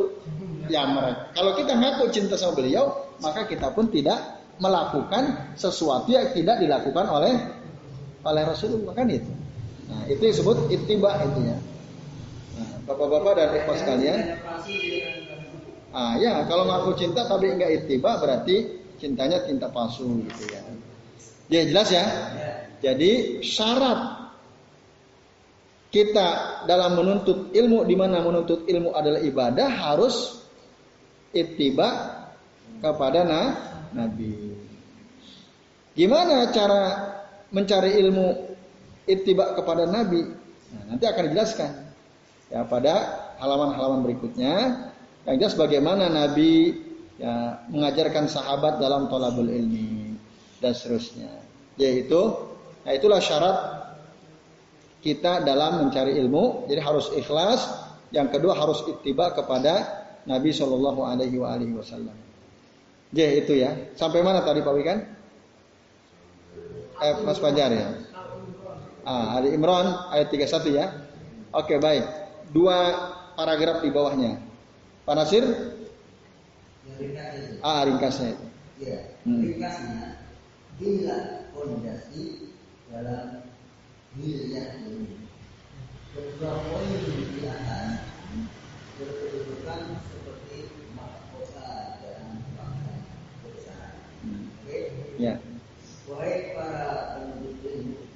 ya mereka. Kalau kita ngaku cinta sama beliau, maka kita pun tidak melakukan sesuatu yang tidak dilakukan oleh oleh Rasulullah kan itu. Nah, itu disebut ittiba itu ya. Nah, Bapak-bapak dan ibu sekalian, Ah ya, kalau ngaku cinta tapi enggak ittiba berarti cintanya cinta palsu gitu ya. Ya jelas ya. Jadi syarat kita dalam menuntut ilmu di mana menuntut ilmu adalah ibadah harus ittiba kepada nah, Nabi. Gimana cara mencari ilmu ittiba kepada Nabi? Nah, nanti akan dijelaskan ya pada halaman-halaman berikutnya yang jelas bagaimana Nabi ya, mengajarkan sahabat dalam tolabul ilmi dan seterusnya. Yaitu, nah itulah syarat kita dalam mencari ilmu. Jadi harus ikhlas. Yang kedua harus ittiba kepada Nabi Shallallahu Alaihi Wasallam. J itu ya. Sampai mana tadi Pak Wikan? Eh, Mas Fajar ya. Ah, Ali Imran ayat 31 ya. Oke, baik. Dua paragraf di bawahnya. Pak Nasir? Ah, ringkasnya itu. Ya, ringkasnya bila fondasi dalam wilayah ini. Kedua poin di atas berkedudukan seperti mahkota dan bangsa besar. Oke? Ya. Wahai para penuntut ilmu,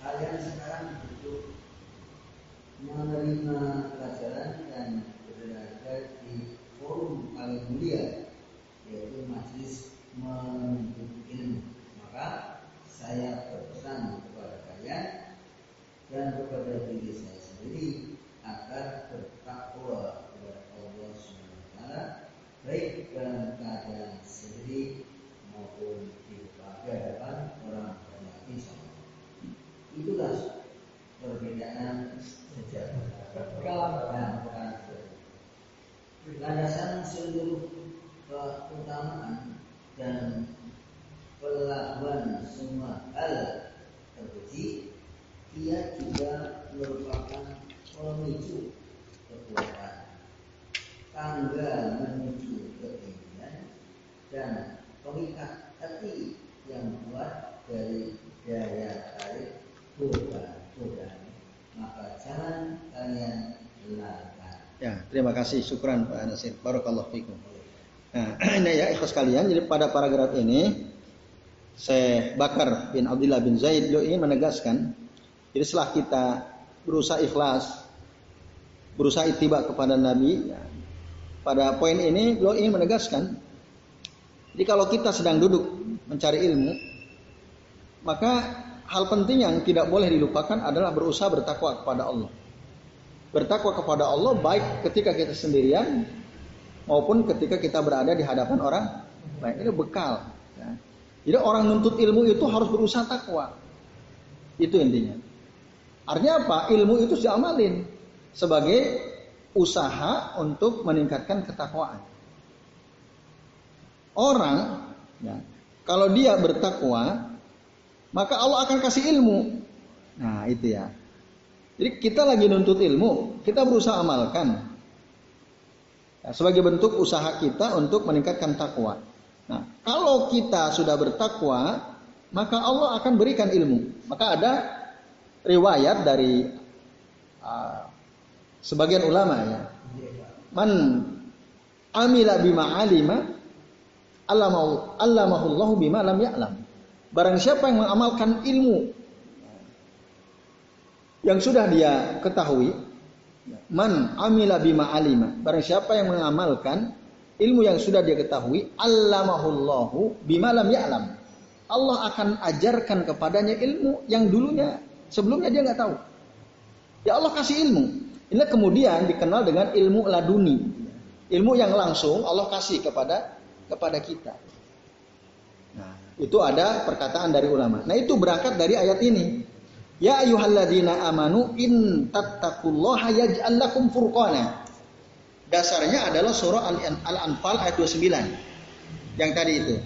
kalian sekarang butuh menerima pelajaran dan berada di forum paling mulia, yaitu majelis menuntut ilmu. Maka saya berpesan kepada kalian dan kepada diri saya sendiri agar bertakwa kepada Allah SWT baik dalam keadaan sendiri maupun di hadapan orang banyak insya Allah. Itulah perbedaan sejarah dan landasan seluruh keutamaan dan pelabuhan semua hal terpuji ia juga merupakan pemicu kekuatan tangga menuju keinginan dan pengikat hati yang kuat dari daya tarik godaan maka jangan kalian lakukan. Ya, terima kasih. Syukran Pak Nasir. Barakallahu fikum. Nah, ini ya ikhlas kalian. Jadi pada paragraf ini saya Bakar bin Abdullah bin Zaid beliau ingin menegaskan jadi setelah kita berusaha ikhlas berusaha ittiba kepada Nabi ya, pada poin ini beliau ingin menegaskan jadi kalau kita sedang duduk mencari ilmu maka hal penting yang tidak boleh dilupakan adalah berusaha bertakwa kepada Allah bertakwa kepada Allah baik ketika kita sendirian maupun ketika kita berada di hadapan orang lain ini bekal ya. Jadi orang nuntut ilmu itu harus berusaha takwa. Itu intinya. Artinya apa? Ilmu itu diamalin sebagai usaha untuk meningkatkan ketakwaan. Orang, ya, kalau dia bertakwa, maka Allah akan kasih ilmu. Nah itu ya. Jadi kita lagi nuntut ilmu, kita berusaha amalkan. Ya, sebagai bentuk usaha kita untuk meningkatkan takwa. Nah, kalau kita sudah bertakwa, maka Allah akan berikan ilmu. Maka ada riwayat dari uh, sebagian ulama ya. Man amila bima alima allamahu allamahullahu bima lam ya'lam. Barang siapa yang mengamalkan ilmu yang sudah dia ketahui, man amila bima alima. Barang siapa yang mengamalkan ilmu yang sudah dia ketahui, allamahullahu bima lam ya'lam. Allah akan ajarkan kepadanya ilmu yang dulunya sebelumnya dia nggak tahu. Ya Allah kasih ilmu. Ini kemudian dikenal dengan ilmu laduni. Ilmu yang langsung Allah kasih kepada kepada kita. Nah, itu ada perkataan dari ulama. Nah, itu berangkat dari ayat ini. Ya ayyuhalladzina amanu in tattaqullaha yaj'al lakum furqana dasarnya adalah surah Al-Anfal ayat 29. Yang tadi itu.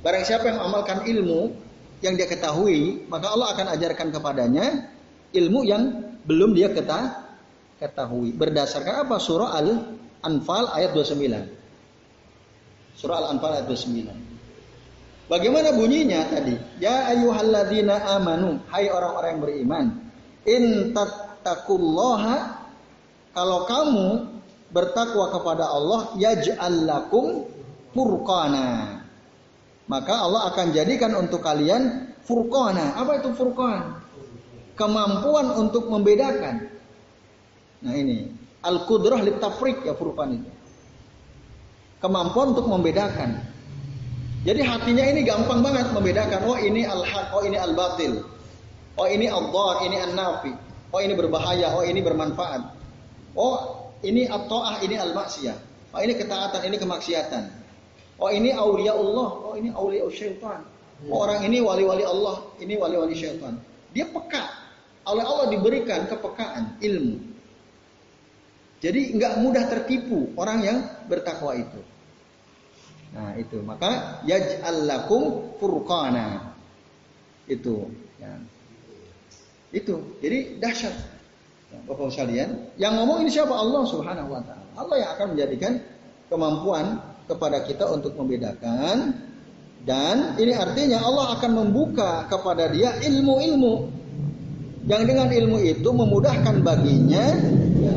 Barang siapa yang mengamalkan ilmu yang dia ketahui, maka Allah akan ajarkan kepadanya ilmu yang belum dia ketahui. Berdasarkan apa? Surah Al-Anfal ayat 29. Surah Al-Anfal ayat 29. Bagaimana bunyinya tadi? Ya ayyuhalladzina amanu, hai orang-orang yang beriman, in tattaqullaha kalau kamu bertakwa kepada Allah yaj'al lakum furqana. Maka Allah akan jadikan untuk kalian furqana. Apa itu furqan? Kemampuan untuk membedakan. Nah ini al-qudrah litafrik ya furqan itu. Kemampuan untuk membedakan. Jadi hatinya ini gampang banget membedakan. Oh ini al-haq, oh ini al-batil. Oh ini al-dhar, ini an-nafi. Oh ini berbahaya, oh ini bermanfaat. Oh ini at-ta'ah, ini al-maksiyah. Oh ini ketaatan, ini kemaksiatan. Oh ini aulia Allah, oh ini aulia syaitan. Oh, orang ini wali-wali Allah, ini wali-wali syaitan. Dia peka. Oleh Allah diberikan kepekaan, ilmu. Jadi nggak mudah tertipu orang yang bertakwa itu. Nah itu maka yaj'al lakum furqana. Itu. Ya. Itu. Jadi dahsyat. Ya, Bapak sekalian, yang ngomong ini siapa? Allah Subhanahu wa taala. Allah yang akan menjadikan kemampuan kepada kita untuk membedakan dan ini artinya Allah akan membuka kepada dia ilmu-ilmu yang dengan ilmu itu memudahkan baginya ya,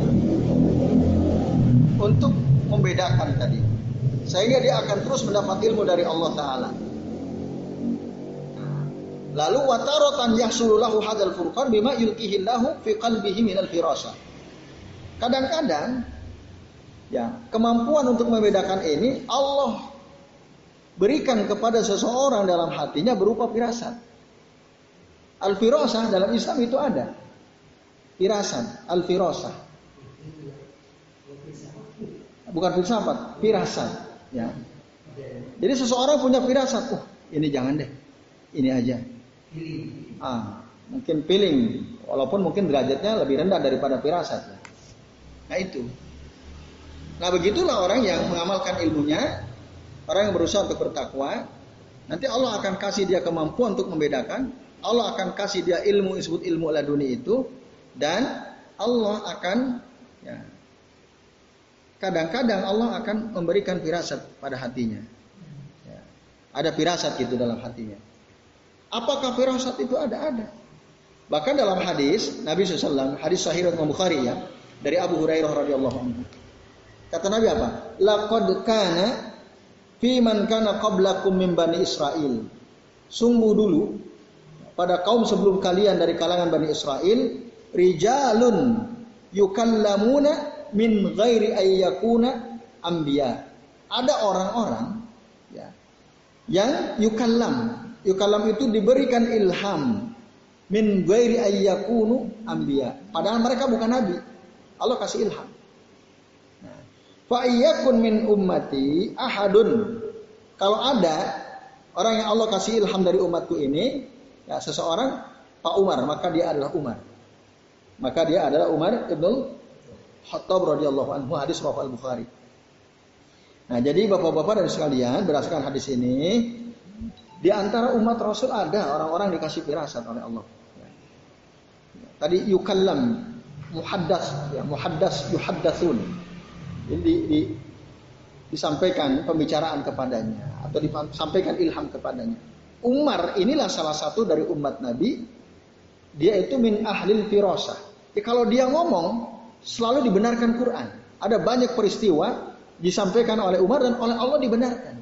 untuk membedakan tadi. Sehingga dia akan terus mendapat ilmu dari Allah Ta'ala. Lalu wataratan yahsululahu hadal furqan bima yulkihillahu fi qalbihi minal firasa. Kadang-kadang ya, kemampuan untuk membedakan ini Allah berikan kepada seseorang dalam hatinya berupa firasat. Al-firasah dalam Islam itu ada. Firasat, al-firasah. Bukan filsafat, firasat, ya. Jadi seseorang punya firasat, oh, ini jangan deh. Ini aja. Ah, mungkin feeling, walaupun mungkin derajatnya lebih rendah daripada firasat. Nah itu. Nah begitulah orang yang mengamalkan ilmunya, orang yang berusaha untuk bertakwa, nanti Allah akan kasih dia kemampuan untuk membedakan, Allah akan kasih dia ilmu disebut ilmu laduni itu, dan Allah akan ya, kadang-kadang Allah akan memberikan firasat pada hatinya. Ya, ada firasat gitu dalam hatinya. Apakah firasat itu ada? Ada. Bahkan dalam hadis Nabi SAW, hadis sahih Imam Bukhari ya, dari Abu Hurairah radhiyallahu anhu. Kata Nabi apa? Laqad kana fi man kana qablakum min bani Israel. Sungguh dulu pada kaum sebelum kalian dari kalangan Bani Israel, rijalun yukallamuna min ghairi ayyakuna anbiya. Ada orang-orang ya, yang yukallam Yukalam itu diberikan ilham min ghairi ayyakunu anbiya. Padahal mereka bukan nabi. Allah kasih ilham. Nah, fa iyyakun min ummati ahadun. Kalau ada orang yang Allah kasih ilham dari umatku ini, ya seseorang Pak Umar, maka dia adalah Umar. Maka dia adalah Umar ibn Khattab radhiyallahu anhu hadis Rawi Al-Bukhari. Nah, jadi Bapak-bapak dan sekalian berdasarkan hadis ini, di antara umat Rasul ada orang-orang dikasih firasat oleh Allah. Tadi yukallam muhaddas ya muhaddas yuhaddatsun. Di, di, disampaikan pembicaraan kepadanya atau disampaikan ilham kepadanya. Umar inilah salah satu dari umat Nabi. Dia itu min ahlil firasah. Ya, kalau dia ngomong selalu dibenarkan Quran. Ada banyak peristiwa disampaikan oleh Umar dan oleh Allah dibenarkan.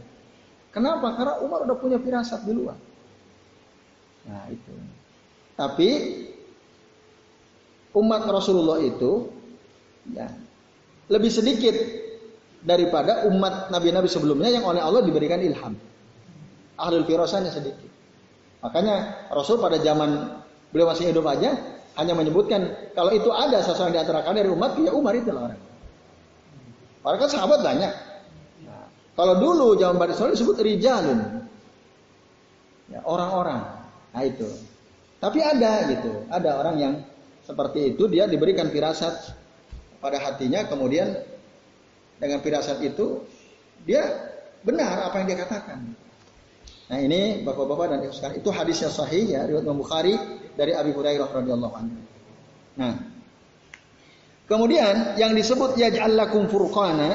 Kenapa? Karena Umar udah punya firasat duluan. Nah itu. Tapi umat Rasulullah itu ya lebih sedikit daripada umat nabi-nabi sebelumnya yang oleh Allah diberikan ilham. Ahlul firasahnya sedikit. Makanya Rasul pada zaman beliau masih hidup aja hanya menyebutkan kalau itu ada seseorang di antara kalian dari umat ya Umar itu orang. Padahal kan sahabat banyak. Kalau dulu zaman Bani Israel disebut rijalun. Ya, orang-orang. Nah itu. Tapi ada gitu, ada orang yang seperti itu dia diberikan firasat pada hatinya kemudian dengan firasat itu dia benar apa yang dia katakan. Nah ini bapak-bapak dan ibu sekalian itu hadisnya sahih ya riwayat Imam Bukhari dari Abi Hurairah radhiyallahu anhu. Nah kemudian yang disebut yaj'al lakum furqana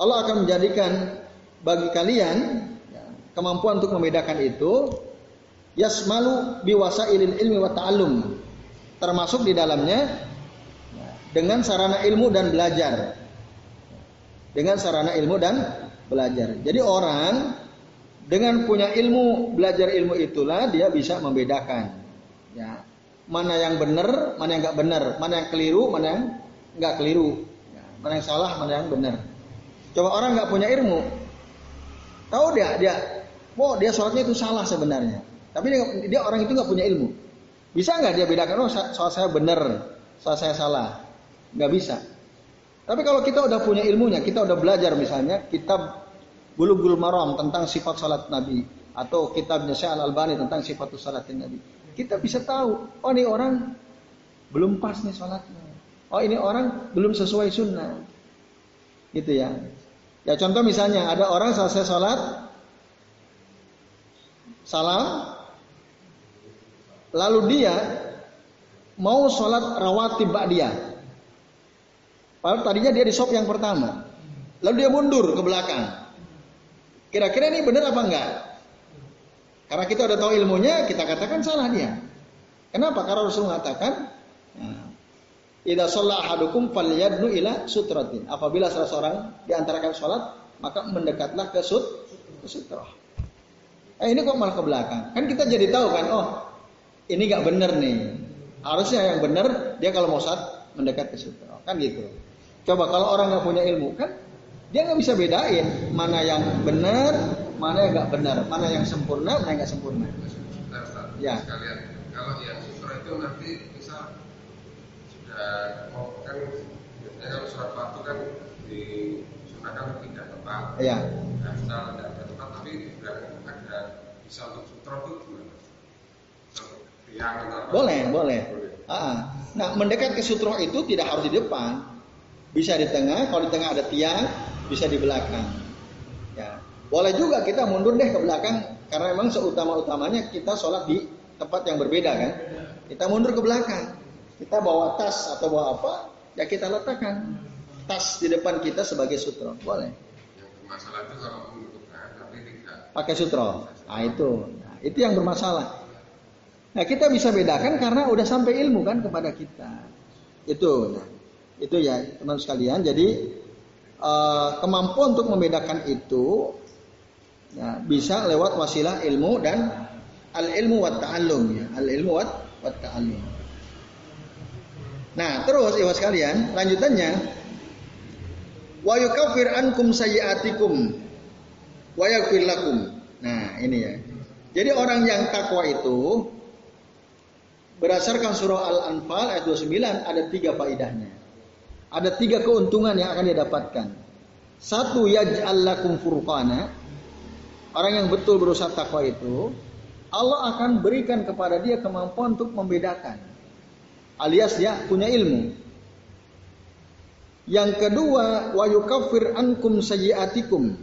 Allah akan menjadikan bagi kalian ya, kemampuan untuk membedakan itu yasmalu biwasailil ilmi wa ta'allum termasuk di dalamnya ya, dengan sarana ilmu dan belajar dengan sarana ilmu dan belajar jadi orang dengan punya ilmu belajar ilmu itulah dia bisa membedakan ya mana yang benar mana yang nggak benar mana yang keliru mana yang nggak keliru ya, mana yang salah mana yang benar Coba orang nggak punya ilmu, tahu dia dia, oh dia sholatnya itu salah sebenarnya. Tapi dia, dia orang itu nggak punya ilmu. Bisa nggak dia bedakan? Oh sholat saya benar, sholat saya salah. Nggak bisa. Tapi kalau kita udah punya ilmunya, kita udah belajar misalnya kitab Bulughul Maram tentang sifat sholat Nabi. atau kitabnya Syekh Al-Albani tentang sifatus salatin Nabi. Kita bisa tahu, oh ini orang belum pas nih sholatnya. Oh ini orang belum sesuai sunnah. Gitu ya. Ya contoh misalnya ada orang selesai sholat, salam, lalu dia mau sholat rawatib dia. Padahal tadinya dia di shop yang pertama. Lalu dia mundur ke belakang. Kira-kira ini benar apa enggak? Karena kita udah tahu ilmunya, kita katakan salah dia. Kenapa? Karena Rasul mengatakan, Ida sholat ahadukum falyadnu ila sutratin. Apabila salah seorang di antara kalian sholat, maka mendekatlah ke sut, ke sutra. Eh ini kok malah ke belakang? Kan kita jadi tahu kan, oh ini gak bener nih. Harusnya yang bener dia kalau mau sholat mendekat ke sutra. Kan gitu. Coba kalau orang nggak punya ilmu kan dia nggak bisa bedain mana yang benar, mana yang nggak benar, mana yang sempurna, mana yang nggak sempurna. ya. Sekalian, kalau yang sutra itu nanti bisa sudah mau kan biasanya kalau surat batu kan di sunahkan tidak tepat. Iya. Nah, misal tidak tepat tapi sudah ada bisa untuk sutra itu gimana? Tiang Boleh, boleh. Ah, nah mendekat ke sutra itu tidak harus di depan, bisa di tengah. Kalau di tengah ada tiang, bisa di belakang. Ya. Boleh juga kita mundur deh ke belakang karena memang seutama-utamanya kita sholat di tempat yang berbeda kan. Kita mundur ke belakang. Kita bawa tas atau bawa apa, ya kita letakkan tas di depan kita sebagai sutra. Boleh. Masalah itu kalau menentukan tapi tidak pakai sutra. Nah itu, nah, itu yang bermasalah. Nah kita bisa bedakan karena udah sampai ilmu kan kepada kita. Itu, nah, itu ya teman sekalian. Jadi uh, kemampuan untuk membedakan itu ya, bisa lewat wasilah ilmu dan al ilmu wat ta'allum ya. Al ilmu wat wat ta'allum. Nah terus iwas sekalian lanjutannya. Wa yukaffir ankum sayyiatikum wa yaghfir lakum. Nah ini ya. Jadi orang yang takwa itu berdasarkan surah Al-Anfal ayat 29 ada tiga faidahnya. Ada tiga keuntungan yang akan dia dapatkan. Satu lakum furqana. Orang yang betul berusaha takwa itu, Allah akan berikan kepada dia kemampuan untuk membedakan. Alias dia punya ilmu. Yang kedua, wa yukaffir ankum sayyiatikum.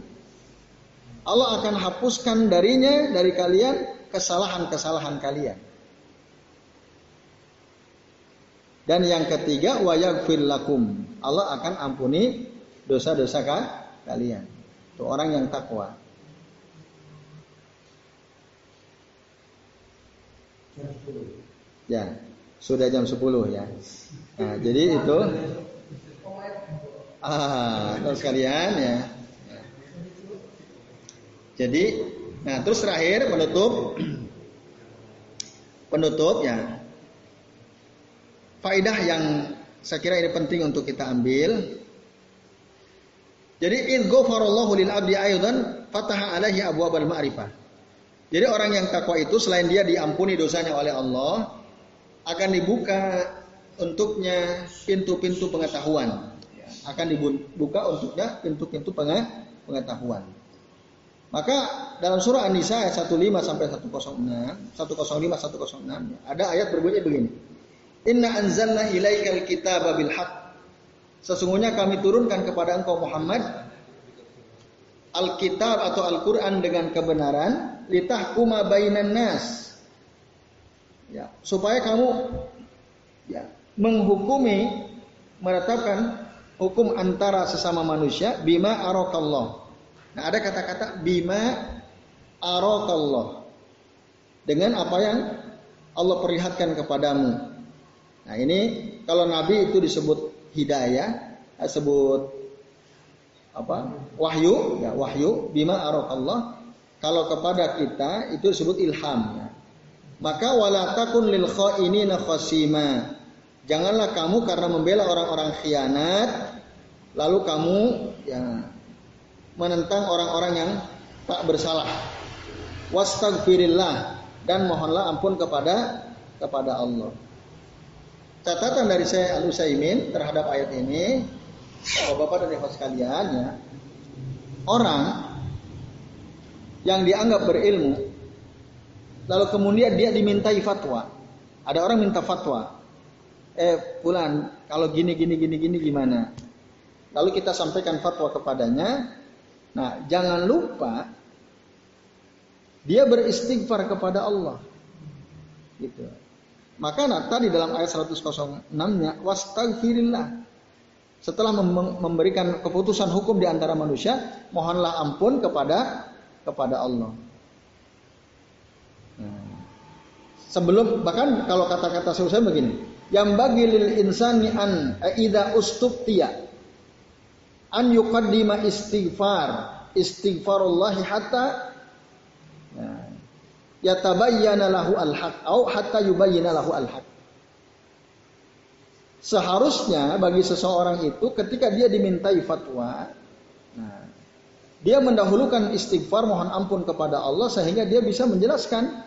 Allah akan hapuskan darinya dari kalian kesalahan-kesalahan kalian. Dan yang ketiga wayaghfir lakum. Allah akan ampuni dosa-dosa kalian. Itu orang yang takwa. Ya, sudah jam 10 ya. Nah, jadi itu ah, terus sekalian ya. Jadi, nah terus terakhir penutup penutup ya Faidah yang saya kira ini penting untuk kita ambil. Jadi in ghafarallahu lil abdi aidan fataha alaihi abwabal ma'rifah. Jadi orang yang takwa itu selain dia diampuni dosanya oleh Allah, akan dibuka untuknya pintu-pintu pengetahuan. Akan dibuka untuknya pintu-pintu pengetahuan. Maka dalam surah An-Nisa ayat 15 sampai 106, 105 106 ada ayat berbunyi begini. Inna anzalna ilaikal kitaba bil haq. Sesungguhnya kami turunkan kepada engkau Muhammad Alkitab atau Al-Quran dengan kebenaran litahkuma bainan nas. Ya, supaya kamu ya, menghukumi menetapkan hukum antara sesama manusia bima arokallah. Nah, ada kata-kata bima arokallah. Dengan apa yang Allah perlihatkan kepadamu. Nah ini kalau Nabi itu disebut hidayah, disebut apa? Wahyu, ya wahyu bima Allah. Kalau kepada kita itu disebut ilham. Ya. Maka walatakun lil khainina khasima. Janganlah kamu karena membela orang-orang khianat lalu kamu ya menentang orang-orang yang tak bersalah. Wastagfirillah dan mohonlah ampun kepada kepada Allah catatan dari saya Al Utsaimin terhadap ayat ini, Bapak-bapak dan ibu sekalian ya, orang yang dianggap berilmu, lalu kemudian dia dimintai fatwa. Ada orang minta fatwa. Eh, pulan, kalau gini gini gini gini gimana? Lalu kita sampaikan fatwa kepadanya. Nah, jangan lupa dia beristighfar kepada Allah. Gitu. Maka tadi dalam ayat 106-nya wastagfirillah. Setelah memberikan keputusan hukum di antara manusia, mohonlah ampun kepada kepada Allah. Nah, sebelum bahkan kalau kata-kata saya begini, yang bagi lil insani an aida ustuftiya an yuqaddima istighfar istighfarullah hatta yatabayyana lahu al-haq au hatta yubayyana lahu al-haq. Seharusnya bagi seseorang itu ketika dia dimintai fatwa, nah, dia mendahulukan istighfar mohon ampun kepada Allah sehingga dia bisa menjelaskan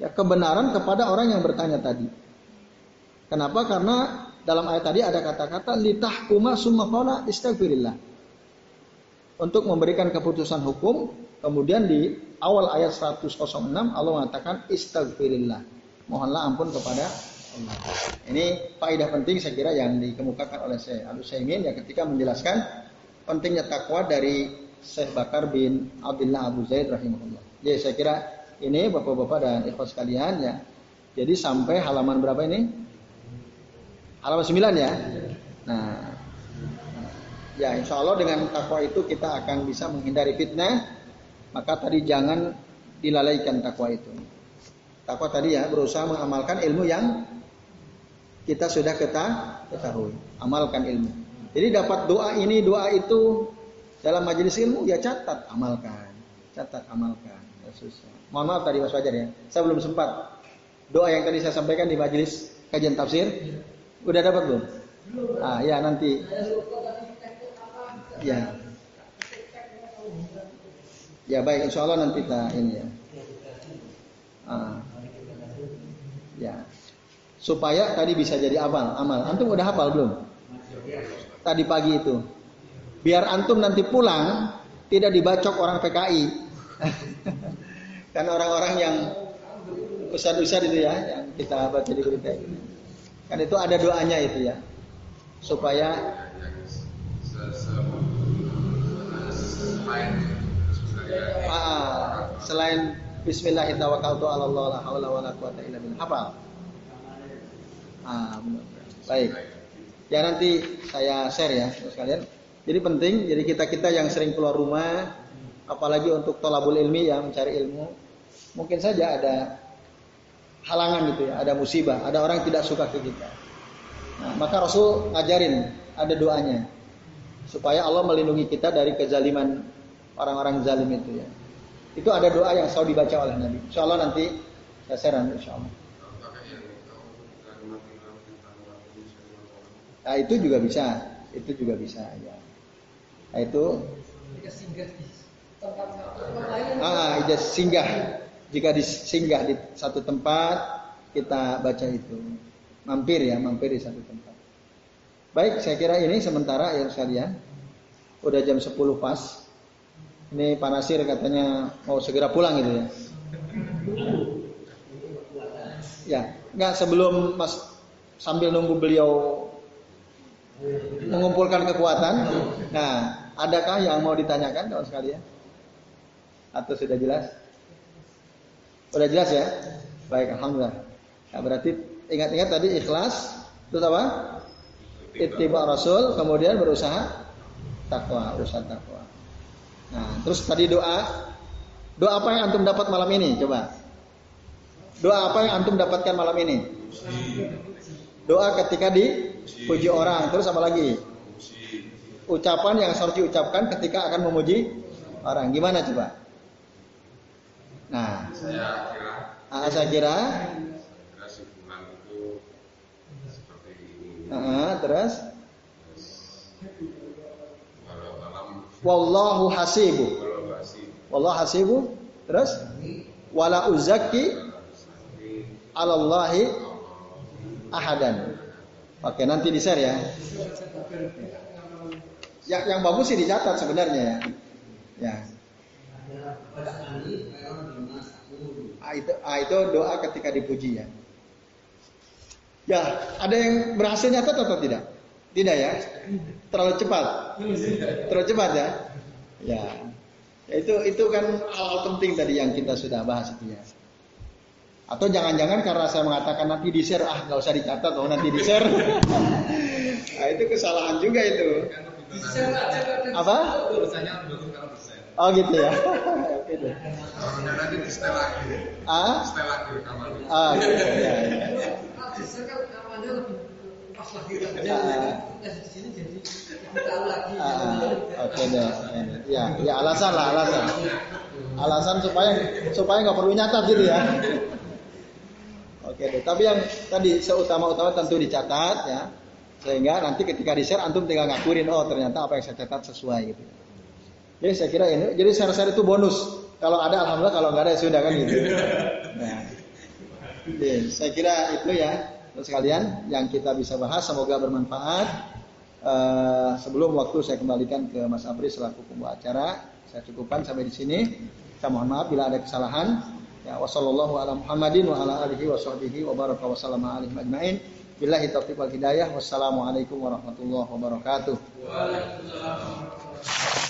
ya kebenaran kepada orang yang bertanya tadi. Kenapa? Karena dalam ayat tadi ada kata-kata litahkuma summa qala. Untuk memberikan keputusan hukum, kemudian di awal ayat 106 Allah mengatakan istighfirillah. Mohonlah ampun kepada Allah. Ini faedah penting saya kira yang dikemukakan oleh Syekh Al Utsaimin ya ketika menjelaskan pentingnya takwa dari Syekh Bakar bin Abdullah Abu Zaid rahimahullah. Jadi saya kira ini Bapak-bapak dan ikhwas sekalian ya. Jadi sampai halaman berapa ini? Halaman 9 ya. Nah, ya insya Allah dengan takwa itu kita akan bisa menghindari fitnah. Maka tadi jangan dilalaikan takwa itu. Takwa tadi ya berusaha mengamalkan ilmu yang kita sudah ketahui. Amalkan ilmu. Jadi dapat doa ini, doa itu dalam majelis ilmu ya catat, amalkan. Catat, amalkan. Ya, susah. Mohon maaf tadi Mas Fajar ya. Saya belum sempat. Doa yang tadi saya sampaikan di majelis kajian tafsir. Udah dapat belum? Ah, ya nanti. Ya. Ya baik, insya Allah nanti kita ini ya. Ah. Ya. Supaya tadi bisa jadi amal, amal. Antum udah hafal belum? tadi pagi itu. Biar antum nanti pulang tidak dibacok orang PKI. kan orang-orang yang besar-besar itu ya yang kita baca di berita. Kan itu ada doanya itu ya. Supaya selain Bismillahirrahmanirrahim Hafal. Ah, Baik. Ya nanti saya share ya sekalian. Jadi penting, jadi kita kita yang sering keluar rumah, apalagi untuk tolabul ilmi ya mencari ilmu, mungkin saja ada halangan gitu ya, ada musibah, ada orang tidak suka ke kita. Nah, maka Rasul ngajarin ada doanya supaya Allah melindungi kita dari kezaliman orang-orang zalim itu ya. Itu ada doa yang selalu dibaca oleh Nabi. Insya Allah nanti saya share nanti insya Allah. Nah, itu juga bisa, itu juga bisa ya. Nah, itu Ah, ijaz singgah. Jika disinggah di satu tempat, kita baca itu. Mampir ya, mampir di satu tempat. Baik, saya kira ini sementara ya sekalian. Udah jam 10 pas. Ini Pak Nasir katanya mau segera pulang gitu ya. Ya, nggak sebelum Mas sambil nunggu beliau mengumpulkan kekuatan. Nah, adakah yang mau ditanyakan kawan sekalian? Atau sudah jelas? Sudah jelas ya? Baik, alhamdulillah. Nah, berarti ingat-ingat tadi ikhlas, terus apa? Ittiba Rasul, kemudian berusaha takwa, urusan takwa. Nah, terus tadi doa, doa apa yang antum dapat malam ini? Coba. Doa apa yang antum dapatkan malam ini? Doa ketika dipuji orang. Terus apa lagi? Ucapan yang harus diucapkan ketika akan memuji orang. Gimana coba? Nah, saya kira. Ah, saya kira. Uh, terus? Wallahu hasibu. Wallahu hasibu. Terus? Wala uzaki alallahi ahadan. Oke, nanti di share ya. Yang, yang bagus sih dicatat sebenarnya ya. Ya. Ya. Ah, itu, ah, itu doa ketika dipuji ya. Ya, ada yang berhasil nyatat atau tidak? Tidak ya? Terlalu cepat. Terlalu cepat ya? Ya. Ya, itu itu kan hal-hal penting tadi yang kita sudah bahas itu ya. Atau jangan-jangan karena saya mengatakan nanti di share, ah nggak usah dicatat, oh nanti di share. nah, itu kesalahan juga itu. Apa? Oh gitu ya. Nanti di setel lagi, Ah, setel lagi rekamannya. ah gitu ya. ya. Pas lagi. Ya. Jadi di sini jadi lebih tahu lagi. Oke deh. Ya, ya alasan lah alasan. Alasan supaya supaya nggak perlu nyatat gitu ya. Oke deh. Tapi yang tadi seutama-utama tentu dicatat ya. Sehingga nanti ketika di share antum tinggal ngakurin oh ternyata apa yang saya catat sesuai gitu. Jadi saya kira ini jadi share-share itu bonus. Kalau ada alhamdulillah kalau nggak ada ya sudah kan gitu. Nah, jadi, saya kira itu ya sekalian yang kita bisa bahas semoga bermanfaat. Eh, sebelum waktu saya kembalikan ke Mas Apri selaku pembawa acara. Saya cukupkan sampai di sini. Saya mohon maaf bila ada kesalahan. Ya wasallallahu ala Muhammadin wa ala alihi wa sahbihi wa baraka wa alaihi. Billahi taufiq wal hidayah. Wassalamualaikum warahmatullahi wabarakatuh. Waalaikumsalam.